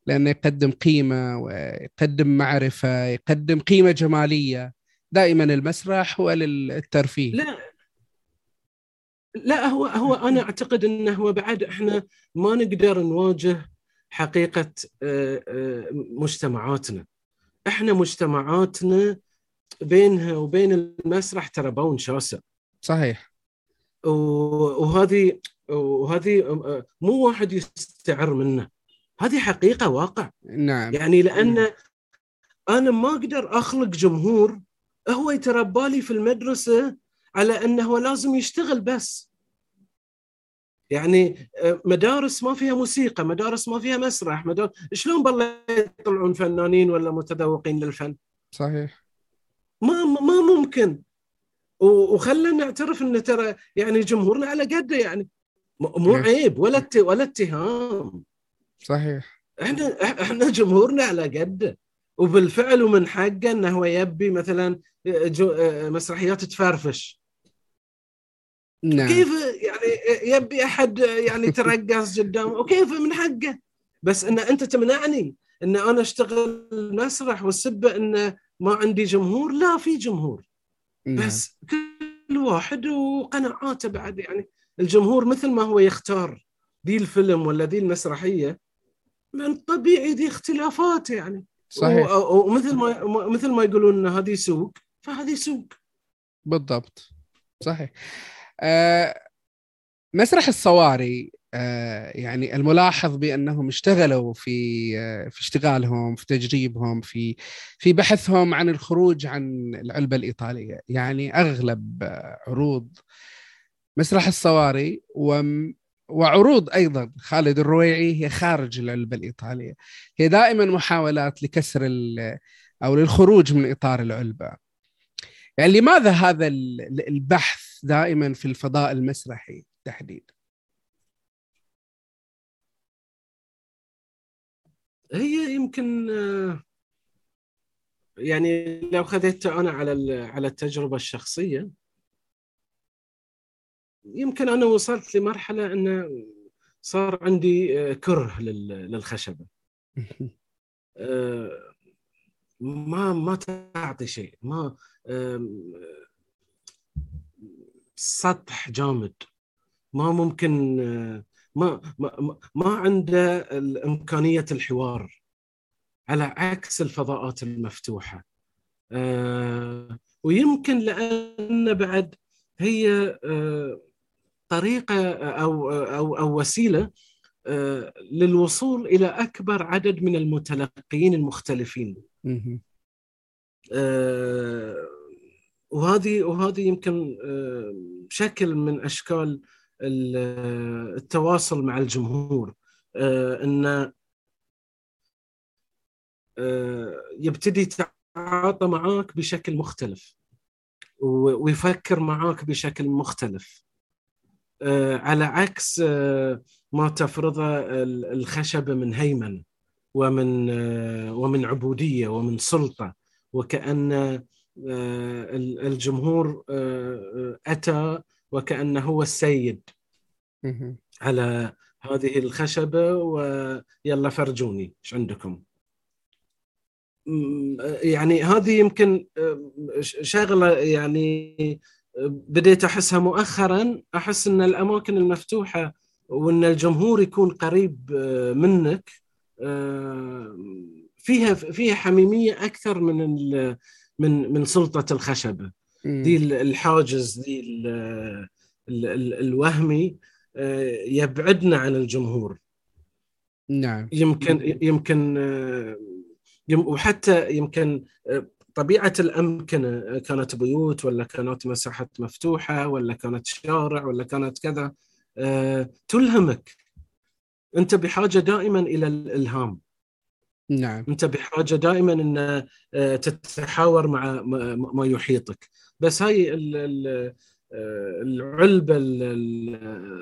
لأنه يقدم قيمة ويقدم معرفة يقدم قيمة جمالية. دائما المسرح هو للترفيه. لا لا هو هو أنا أعتقد إنه هو بعد إحنا ما نقدر نواجه حقيقة آه، آه، مجتمعاتنا. إحنا مجتمعاتنا بينها وبين المسرح ترى بون شاسع. صحيح. وهذه وهذه آه، مو واحد يستعر منه. هذه حقيقة واقع. نعم. يعني لأن أنا ما أقدر أخلق جمهور. هو يتربى لي في المدرسة على أنه هو لازم يشتغل بس. يعني آه، مدارس ما فيها موسيقى مدارس ما فيها مسرح مدارس شلون بالله يطلعون فنانين ولا متذوقين للفن؟ صحيح. ما ما ممكن. وخلنا نعترف إن ترى يعني جمهورنا على قده يعني. مو عيب ولا ولا اتهام. صحيح. إحنا إحنا جمهورنا على قده وبالفعل ومن حقه انه هو يبي مثلا آه، آه، مسرحيات تفرفش. نعم. كيف يعني يبي أحد يعني ترقص قدامه وكيف من حقه؟ بس إن أنت تمنعني إن أنا أشتغل مسرح والسبه إن ما عندي جمهور؟ لا في جمهور. نعم. بس كل واحد وقناعاته بعد. يعني الجمهور مثل ما هو يختار ذي الفيلم ولا ذي المسرحية من طبيعي ذي اختلافات يعني. صحيح. ومثل ما مثل ما يقولون هذه سوق فهذه سوق. بالضبط. صحيح. مسرح الصواري آه، يعني الملاحظ بأنهم اشتغلوا في آه، في اشتغالهم في تجريبهم في في بحثهم عن الخروج عن العلبة الإيطالية. يعني أغلب عروض مسرح الصواري وعروض أيضا خالد الرويعي هي خارج العلبة الإيطالية. هي دائما محاولات لكسر أو للخروج من إطار العلبة. يعني لماذا هذا البحث دائما في الفضاء المسرحي تحديدا. هي يمكن آه، يعني لو خذيت أنا على على التجربة الشخصية يمكن أنا وصلت لمرحلة انه صار عندي آه، كره للخشبة. آه، ما ما تعطي شيء ما سطح جامد. ما ممكن ما ما ما عنده امكانيه الحوار على عكس الفضاءات المفتوحة. آه، ويمكن لأن بعد هي آه، طريقة أو أو أو وسيلة آه، للوصول إلى أكبر عدد من المتلقيين المختلفين. وهذه وهذه يمكن شكل من أشكال التواصل مع الجمهور إن يبتدي يتعاطى معاك بشكل مختلف ويفكر معاك بشكل مختلف على عكس ما تفرضه الخشبة من هيمنه ومن ومن عبودية ومن سلطة وكأن الجمهور أتى وكأنه هو السيد. على هذه الخشبة ويلا فرجوني إيش عندكم؟ يعني هذه يمكن شغلة يعني بديت أحسها مؤخرا. أحس إن الأماكن المفتوحة وإن الجمهور يكون قريب منك فيها فيها حميمية أكثر من من من سلطة الخشبه دي الحاجز دي ال ال ال الوهمي آه، يبعدنا عن الجمهور. نعم. يمكن يمكن آه، وحتى يمكن آه، طبيعة الأمكنة كانت بيوت ولا كانت مساحات مفتوحة ولا كانت شارع ولا كانت كذا تلهمك. أنت بحاجة دائما إلى الإلهام. نعم. أنت بحاجة دائما إن تتحاور مع ما يحيطك. بس هاي العلبة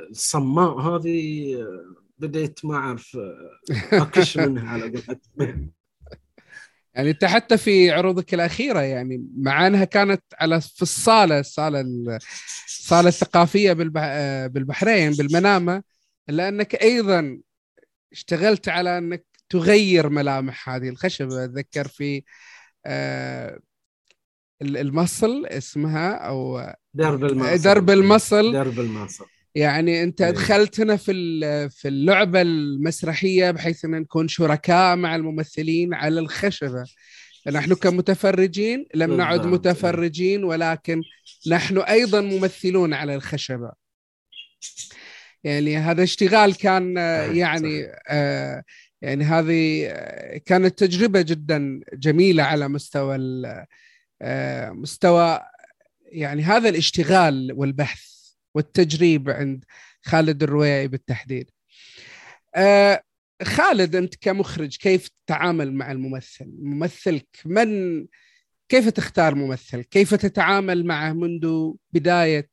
الصماء هذه بديت ما أعرف اكش منها على قولتهم. يعني أنت حتى في عروضك الأخيرة يعني مع انها كانت على في الصالة الصالة الصالة الثقافية بالبحرين بالمنامة. الا انك أيضا اشتغلت على أنك تغير ملامح هذه الخشبه أتذكر في آه، المصل اسمها أو درب المصل. درب المصل. درب المصل. يعني أنت إيه. دخلت هنا في في اللعبة المسرحية بحيث أن نكون شركاء مع الممثلين على الخشبة. نحن كمتفرجين لم نعد متفرجين ولكن نحن أيضا ممثلون على الخشبة. يعني هذا اشتغال كان يعني آه يعني هذه كانت تجربة جدا جميلة على مستوى آه، مستوى يعني هذا الاشتغال والبحث والتجريب عند خالد الرويعي بالتحديد. آه، خالد أنت كمخرج كيف تتعامل مع الممثل؟ ممثلك من كيف تختار ممثل؟ كيف تتعامل معه منذ بداية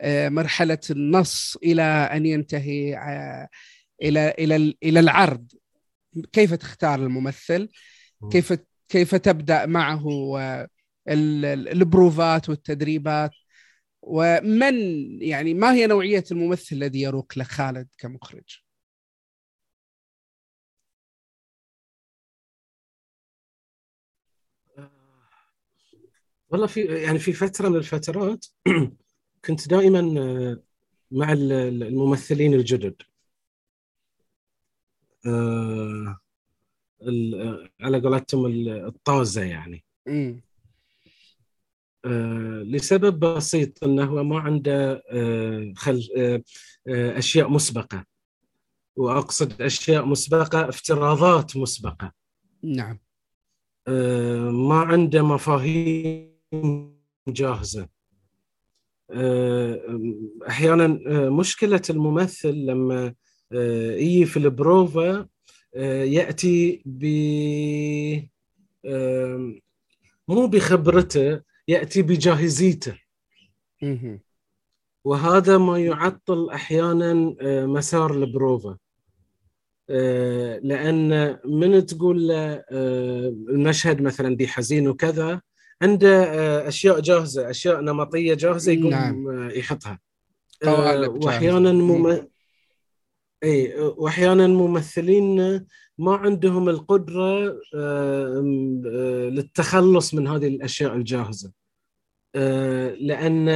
آه، مرحلة النص إلى أن ينتهي إلى إلى إلى العرض؟ كيف تختار الممثل؟ كيف كيف تبدأ معه البروفات والتدريبات؟ ومن يعني ما هي نوعية الممثل الذي يروق لك خالد كمخرج؟ والله في يعني في فترة من الفترات كنت دائما آه، مع الممثلين الجدد. آه، على قولتهم الطازة يعني. آه، لسبب بسيط إنه هو ما عنده آه، خل آه، أشياء مسبقة. وأقصد أشياء مسبقة افتراضات مسبقة. نعم. ما عنده مفاهيم جاهزة. أحيانا مشكلة الممثل لما يجي في البروفا يأتي ب مو بخبرته يأتي بجاهزيته. وهذا ما يعطل أحيانا آه، مسار البروفا. آه، لأن من تقول له آه، المشهد مثلا دي حزين وكذا عنده أشياء جاهزة أشياء نمطية جاهزة يقوم نعم. يحطها. واحيانا مم... إي وأحيانا ممثلين ما عندهم القدرة للتخلص من هذه الأشياء الجاهزة. آه، لأن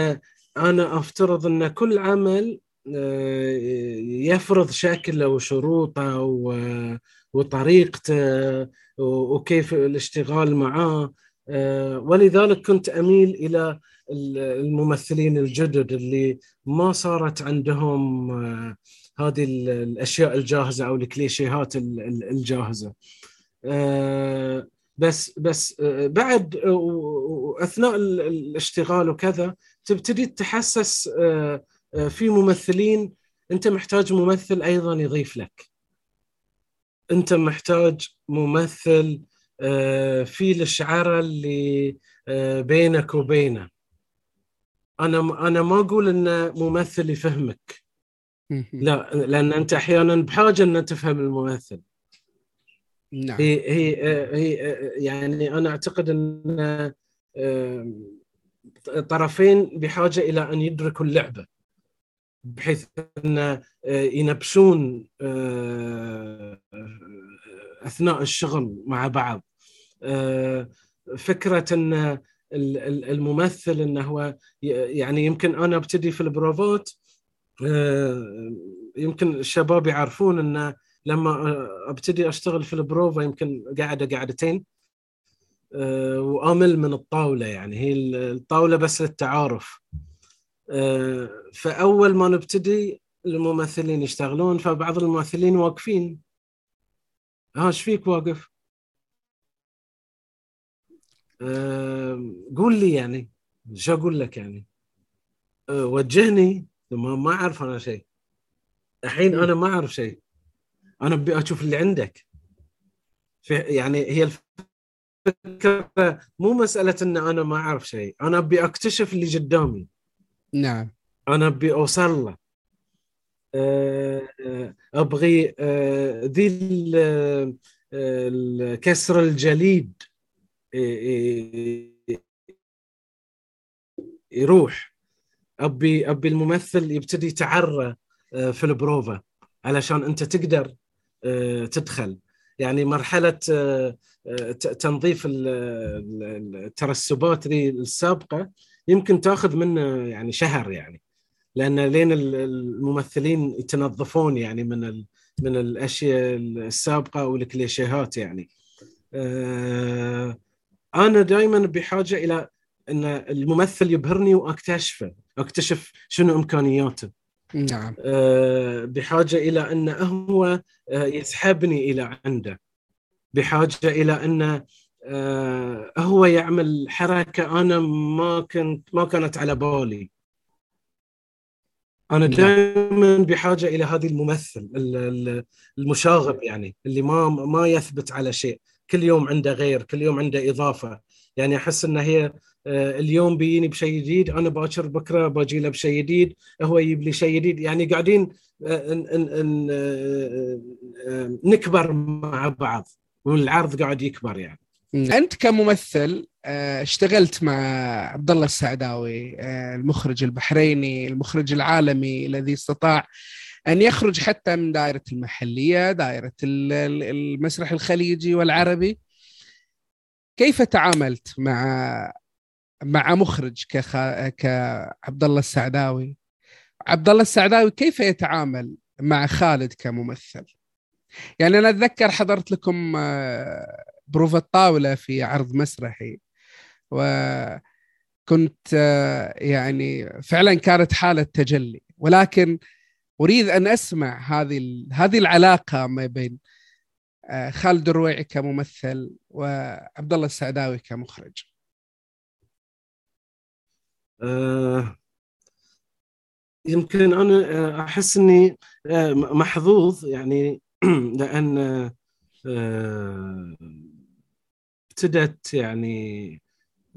أنا أفترض أن كل عمل آه، يفرض شكله وشروطه وطريقته وكيف الاشتغال معاه. آه، ولذلك كنت أميل إلى الممثلين الجدد اللي ما صارت عندهم هذه الأشياء الجاهزة أو الكليشيهات الجاهزة. بس بس آه، بعد آه، وأثناء الاشتغال وكذا تبتدي تتحسس آه، في ممثلين أنت محتاج ممثل أيضا يضيف لك. أنت محتاج ممثل في الشعره اللي بينك وبينه. أنا أنا ما أقول إنه ممثل يفهمك. لا لأن أنت أحيانا بحاجة أن تفهم الممثل. نعم. هي هي هي يعني أنا أعتقد أن طرفين بحاجة إلى أن يدركوا اللعبة بحيث أن ينبشون أثناء الشغل مع بعض. فكرة أن الممثل أنه هو يعني يمكن أنا أبتدي في البروفات آه، يمكن الشباب يعرفون إن لما أبتدي أشتغل في البروفا يمكن قاعدة قاعدتين آه، وأمل من الطاولة يعني هي الطاولة بس للتعارف. آه، فأول ما نبتدي الممثلين يشتغلون فبعض الممثلين واقفين. ها إيش فيك واقف؟ قول لي يعني شو أقول لك يعني؟ وجهني. ما ما أعرف أنا شيء. الحين أنا ما أعرف شيء. أنا أبي أشوف اللي عندك. في يعني هي الفكرة مو مسألة إن أنا ما أعرف شيء. أنا أبي أكتشف اللي قدامي. نعم. أنا أبي أوصل له. آه، آه، ابغي آه، ذي كسر الجليد. يروح. أبي أبي الممثل يبتدي يتعرى في البروفا علشان أنت تقدر تدخل. يعني مرحلة تنظيف الترسبات ذي السابقة يمكن تاخذ منه يعني شهر يعني. لأن لين الممثلين يتنظفون يعني من من الأشياء السابقة والكليشيهات يعني. آه، أنا دائما بحاجة إلى إن الممثل يبهرني وأكتشفه. أكتشف شنو إمكانياته. نعم. آه، بحاجة إلى أن هو آه، يسحبني إلى عنده. بحاجة إلى أن هو يعمل حركة أنا ما كنت ما كانت على بالي. أنا نعم. دائما بحاجة إلى هذه الممثل المشاغب يعني اللي ما ما يثبت على شيء. كل يوم عنده غير كل يوم عنده إضافة. يعني أحس إن هي آه، اليوم بيجيني بشيء جديد أنا باكر بكرة باجي له بشيء جديد هو يجيب لي شيء جديد. يعني قاعدين آه، آه، نكبر مع بعض والعرض قاعد يكبر يعني. أنت كممثل آه، اشتغلت مع عبد الله السعداوي آه، المخرج البحريني المخرج العالمي الذي استطاع أن يخرج حتى من دائرة المحلية دائرة المسرح الخليجي والعربي. كيف تعاملت مع مع مخرج كعبد الله السعداوي. عبد الله السعداوي كيف يتعامل مع خالد كممثل؟ يعني أنا أتذكر حضرت لكم آه، بروف الطاولة في عرض مسرحي وكنت يعني فعلا كانت حالة تجلي. ولكن أريد أن أسمع هذه هذه العلاقة ما بين آه، خالد الرويعي كممثل وعبد الله السعداوي كمخرج. أه يمكن أنا آه، أحس إني آه، محظوظ يعني لأن ابتدت يعني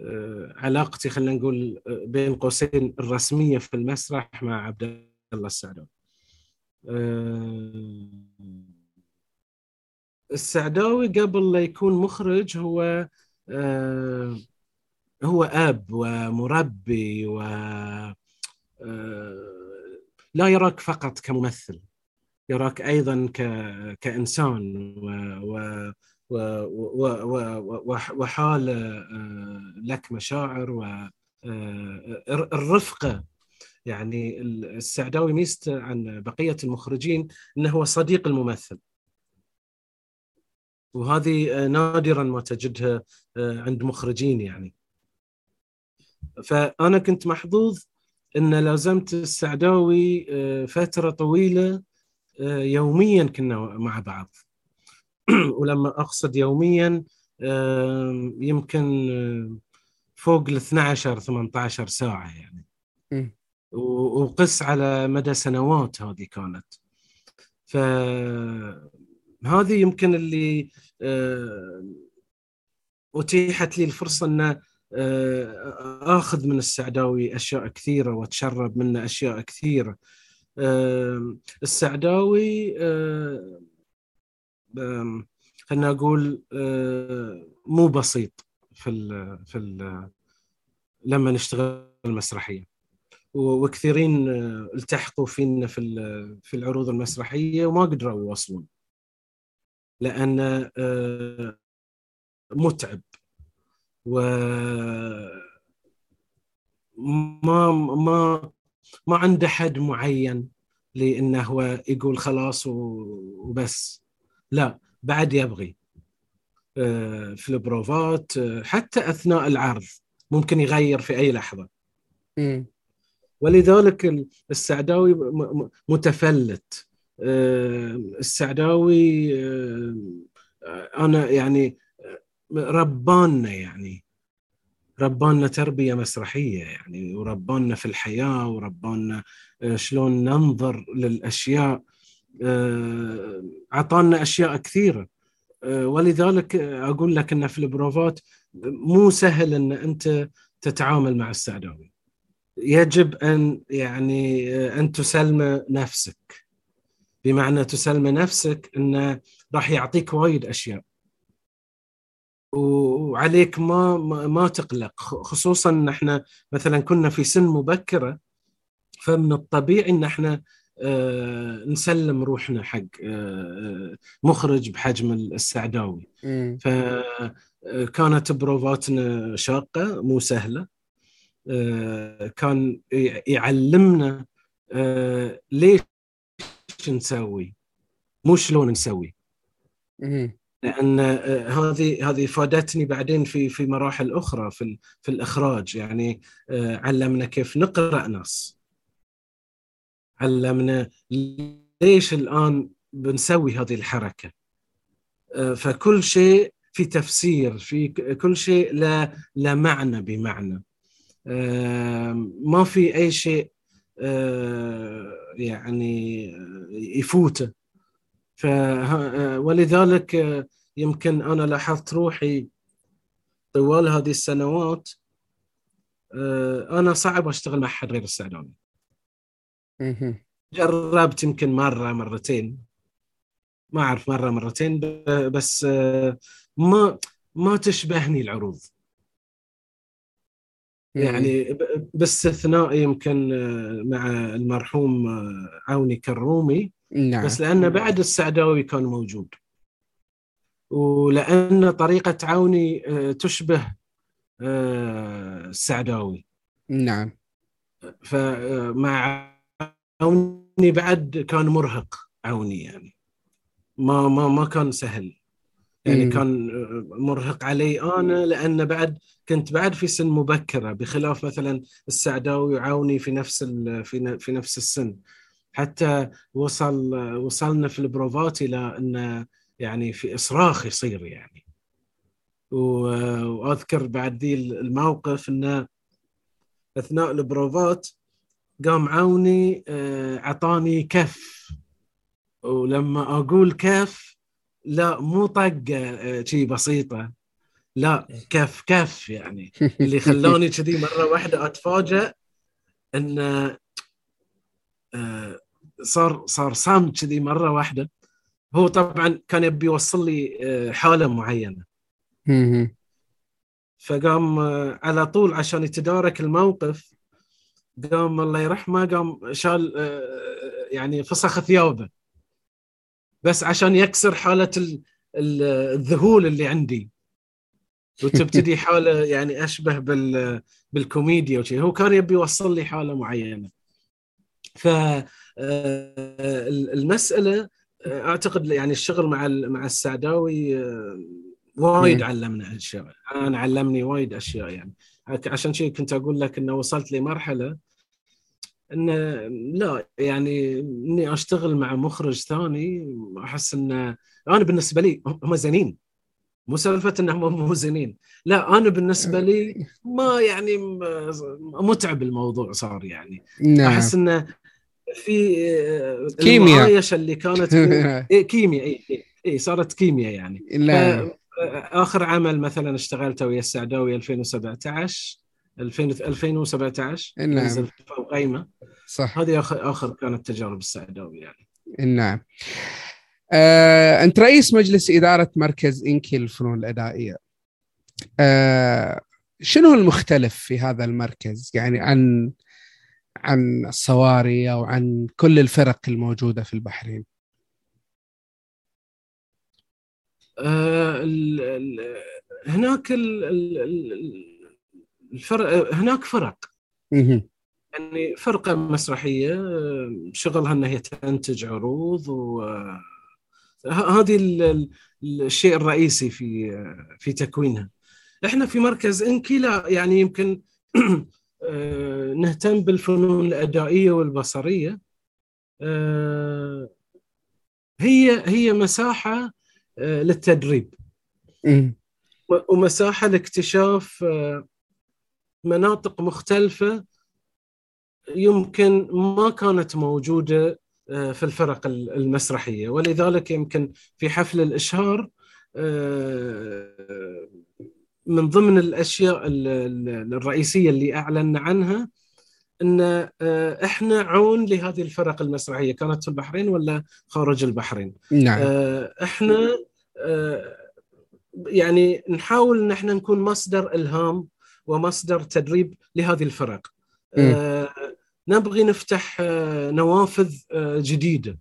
آه، علاقتي خلينا نقول آه، بين قوسين الرسمية في المسرح مع عبد الله السعداوي. آه، السعداوي قبل لا يكون مخرج هو هو أب ومربي و لا يراك فقط كممثل يراك أيضا كإنسان و وحال آه، لك مشاعر والرفقه آه، يعني السعداوي ميزت عن بقية المخرجين إنه هو صديق الممثل. وهذه آه، نادرا ما تجدها عند مخرجين يعني. فأنا كنت محظوظ إن لازمت السعداوي فترة طويلة يوميا كنا مع بعض. ولما أقصد يوميا يمكن فوق ال 12 18 ساعة يعني. وقس على مدى سنوات هذه كانت. فهذه يمكن اللي أتيحت لي الفرصة إن آخذ من السعداوي أشياء كثيرة وأتشرب منه أشياء كثيرة. السعداوي خلينا أقول آه، مو بسيط في ال في ال لما نشتغل مسرحيه وكثيرين آه، التحقوا فينا في في العروض المسرحية وما قدروا يواصلون لأن آه، متعب. و ما ما ما عنده حد معين لأنه هو يقول خلاص وبس. لا بعد يبغي. آه، في البروفات آه، حتى أثناء العرض ممكن يغير في أي لحظة. ولذلك السعداوي متفلت. آه، السعداوي أنا يعني ربانا يعني. ربانا تربية مسرحية يعني وربانا في الحياة وربانا شلون ننظر للأشياء أعطانا أشياء كثيرة. ولذلك أقول لك إن في البروفات مو سهل إن أنت تتعامل مع السعداوي. يجب أن يعني أن تسلم نفسك. بمعنى تسلم نفسك إنه راح يعطيك وايد أشياء. وعليك ما ما تقلق خصوصا إن إحنا مثلا كنا في سن مبكرة فمن الطبيعي إن إحنا آه، نسلم روحنا حق آه، مخرج بحجم السعداوي. فكانت بروفاتنا شاقة مو سهلة آه، كان يعلمنا ليش نسوي مو شلون نسوي. لأن هذه هذه فادتني بعدين في في مراحل أخرى في في الإخراج. يعني علمنا كيف نقرأ نص علمنا ليش الآن بنسوي هذه الحركة. آه، فكل شيء في تفسير في كل شيء لا لا معنى بمعنى. آه، ما في أي شيء آه، يعني يفوته. ف ولذلك يمكن أنا لاحظت روحي طوال هذه السنوات أنا صعب أشتغل مع حد غير السعداني جربت يمكن مرة مرتين. ما أعرف مرة مرتين بس آه، ما ما تشبهني العروض. يعني باستثناء يمكن آه، مع المرحوم آه، عوني كرومي نعم. بس لأن بعد السعداوي كان موجود. ولأن طريقة عوني تشبه السعداوي. نعم. فمع عوني بعد كان مرهق عوني يعني. ما ما ما كان سهل. يعني مم. كان مرهق علي أنا لأن بعد كنت بعد في سن مبكرة بخلاف مثلا السعداوي وعوني في نفس في في نفس السن. حتى وصل وصلنا في البروفات إلى أن يعني في إصراخ يصير يعني. وأذكر بعد ذي الموقف انه أثناء البروفات قام عوني آه، أعطاني كف. ولما أقول كف لا مو طقة آه، شي بسيطة. لا كف كف يعني. اللي خلوني كذي مرة واحدة اتفاجئ إن آه، صار صار صامت كذي مرة واحدة. هو طبعا كان يبي يوصل لي حالة معينة. فقام على طول عشان يتدارك الموقف قام الله يرحمه قام شال آه، يعني فسخ ثيابه. بس عشان يكسر حالة الذهول اللي عندي. وتبتدي حالة يعني أشبه بال بالكوميديا وشي. هو كان يبي يوصل لي حالة معينة. ف آه، المسألة آه، أعتقد يعني الشغل مع مع السعداوي وايد علمنا اشياء أنا علمني وايد أشياء يعني. عشان شيء كنت أقول لك إنه وصلت لمرحله انه لا يعني إني أشتغل مع مخرج ثاني أحس انه أنا بالنسبة لي هم زينين. مو سالفة انهم مو زينين. لا أنا بالنسبة لي ما يعني متعب الموضوع صار يعني. نعم. أحس انه في كيمياء. اللي كانت إيه كيمياء اي إيه إيه صارت كيمياء يعني. لا. آخر عمل مثلا اشتغلته ويا السعداوي 2017 2017 نعم. قيمه صح. هذه اخر آخر كانت تجارب السعداوي يعني. نعم. آه، أنت رئيس مجلس إدارة مركز إنكي للفنون الأدائية. آه، شنو المختلف في هذا المركز؟ يعني عن عن الصواري أو عن كل الفرق الموجودة في البحرين. آه ال ال هناك ال ال الفرق هناك فرق. يعني فرقة مسرحية شغلها إنها هي تنتج عروض وهذه الشيء الرئيسي في في تكوينها. إحنا في مركز إنكي لا يعني يمكن آه، نهتم بالفنون الأدائية والبصرية. آه، هي هي مساحة آه، للتدريب. ومساحة لاكتشاف مناطق مختلفة يمكن ما كانت موجودة في الفرق المسرحية. ولذلك يمكن في حفل الإشهار من ضمن الأشياء الرئيسية اللي اعلنا عنها إن آه، إحنا عون لهذه الفرق المسرحية كانت في البحرين ولا خارج البحرين؟ نعم. آه، إحنا آه، يعني نحاول ان إحنا نكون مصدر إلهام ومصدر تدريب لهذه الفرق. م. نبغي نفتح نوافذ جديدة.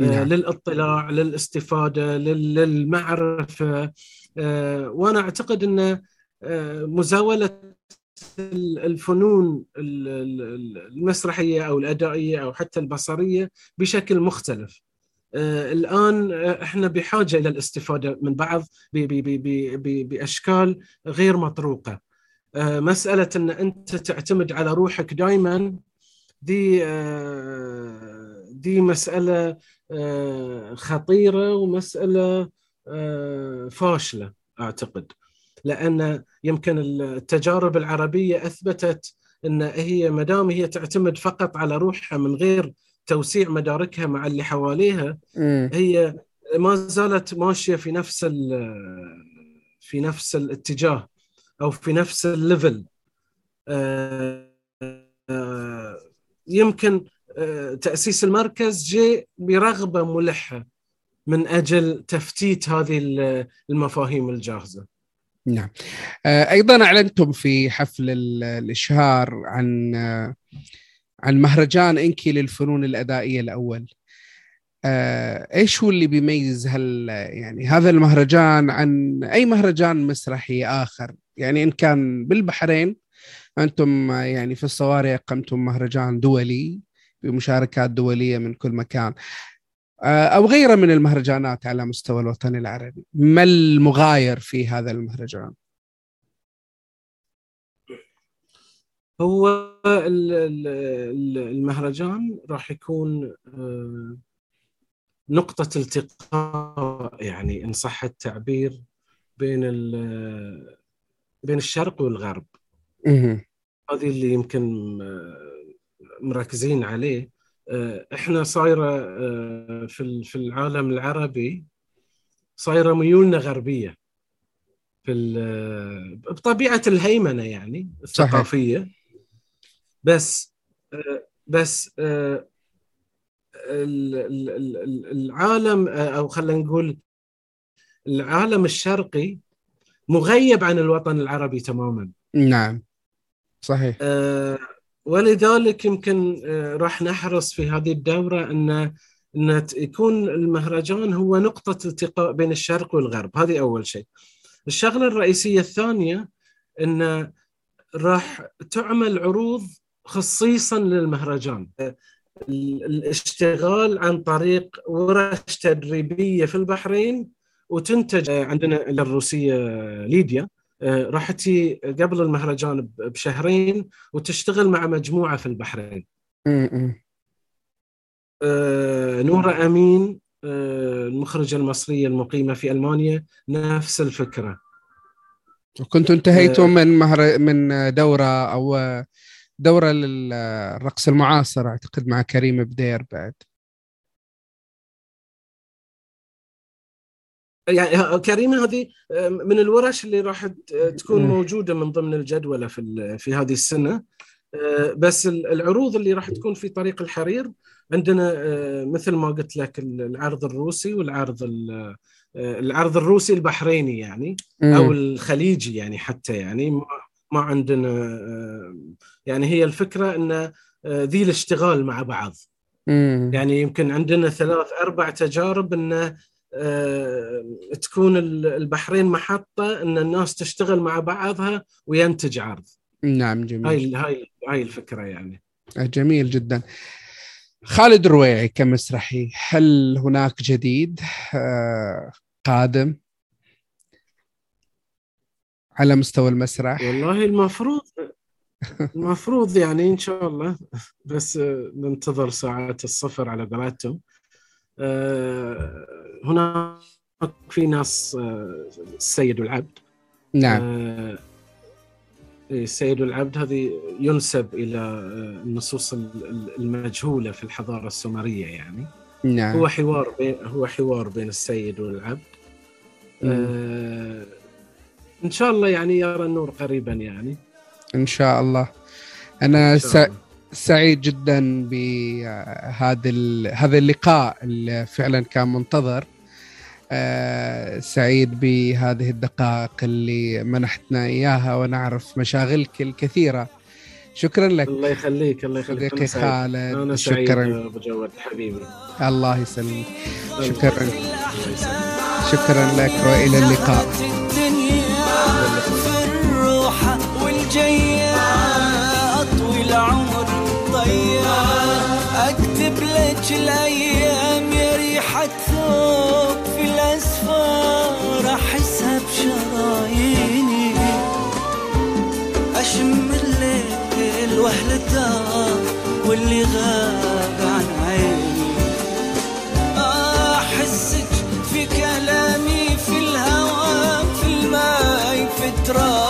نعم. للاطلاع للاستفادة للمعرفة. وأنا أعتقد أن آه، مزاولة الفنون المسرحية أو الأدائية أو حتى البصرية بشكل مختلف. آه، الآن إحنا بحاجة إلى الاستفادة من بعض بأشكال غير مطروقة. مسألة أن أنت تعتمد على روحك دائما دي دي مسألة خطيرة ومسألة آه، فاشلة أعتقد. لأن يمكن التجارب العربية أثبتت إن هي ما دام هي تعتمد فقط على روحها من غير توسيع مداركها مع اللي حواليها هي ما زالت ماشية في نفس في نفس الاتجاه أو في نفس الليفل آه، آه، يمكن تأسيس المركز جاء برغبة ملحة. من أجل تفتيت هذه المفاهيم الجاهزة. نعم. آه، أيضا أعلنتم في حفل الإشهار عن آه، عن مهرجان إنكي للفنون الأدائية الأول. آه، إيش هو اللي بيميز هل يعني هذا المهرجان عن أي مهرجان مسرحي آخر؟ يعني إن كان بالبحرين أنتم يعني في الصواري اقمتم مهرجان دولي بمشاركات دولية من كل مكان. آه، أو غيره من المهرجانات على مستوى الوطن العربي. ما المغاير في هذا المهرجان؟ هو المهرجان راح يكون آه، نقطة التقاء يعني إن صح التعبير بين بين الشرق والغرب. هذه اللي يمكن آه، مركزين عليه. إحنا صايرة آه، في في العالم العربي صايرة ميولنا غربية في آه، بطبيعة الهيمنة يعني الثقافية. صحيح. بس بس العالم أو خلينا نقول العالم الشرقي مغيب عن الوطن العربي تماما. نعم صحيح. ولذلك يمكن آه، راح نحرص في هذه الدورة أن أن يكون المهرجان هو نقطة التقاء بين الشرق والغرب. هذه أول شيء. الشغلة الرئيسية الثانية أن راح تعمل عروض خصيصا للمهرجان. الاشتغال عن طريق ورش تدريبية في البحرين وتنتج عندنا الروسية ليديا. آه، راح تجي قبل المهرجان بشهرين وتشتغل مع مجموعة في البحرين. آه، نورة أمين آه، المخرجة المصرية المقيمة في ألمانيا نفس الفكرة. وكنتوا انتهيتم من مهر من دورة أو دورة للرقص المعاصر أعتقد مع كريم بدير بعد. يعني كريمة هذه من الورش اللي راح تكون موجودة من ضمن الجدولة في في هذه السنة. آه، بس العروض اللي راح تكون في طريق الحرير عندنا آه، مثل ما قلت لك العرض الروسي والعرض آه، العرض الروسي البحريني يعني أو الخليجي يعني حتى يعني. ما عندنا يعني هي الفكرة إن ذي الاشتغال مع بعض. يعني يمكن عندنا ثلاث أربع تجارب انه آه، تكون البحرين محطة إن الناس تشتغل مع بعضها وينتج عرض. نعم جميل. هاي هاي هاي الفكرة يعني. جميل جدا. خالد الرويعي كمسرحي هل هناك جديد آه، قادم على مستوى المسرح؟ والله المفروض المفروض يعني إن شاء الله. بس ننتظر ساعات الصفر على قولتهم آه، هناك في ناس آه، السيد والعبد نعم. إيه، السيد والعبد هذه ينسب إلى النصوص المجهولة في الحضارة السومرية يعني. نعم. هو حوار بين هو حوار بين السيد والعبد. آه إن شاء الله يعني يرى النور قريبا يعني. إن شاء الله. أنا س... سعيد جدا بهذا هذا اللقاء اللي فعلا كان منتظر. آه سعيد بهذه الدقائق اللي منحتنا إياها ونعرف مشاغلك الكثيرة. شكرا لك. الله يخليك الله يخليك. صديقي خالد أنا سعيد شكرا. أبو جواد حبيبي. الله يسلمك. شكرا. شكرا لك وإلى اللقاء. في الروحة والجية أطوي العمر ضيع قبلك الأيام يا ريحة ثوب في الأسفار أحسها بشراييني. اشم الليل واهل الدار واللي غاب عن عيني. أحسك في كلامي في الهوى في الماي في التراب.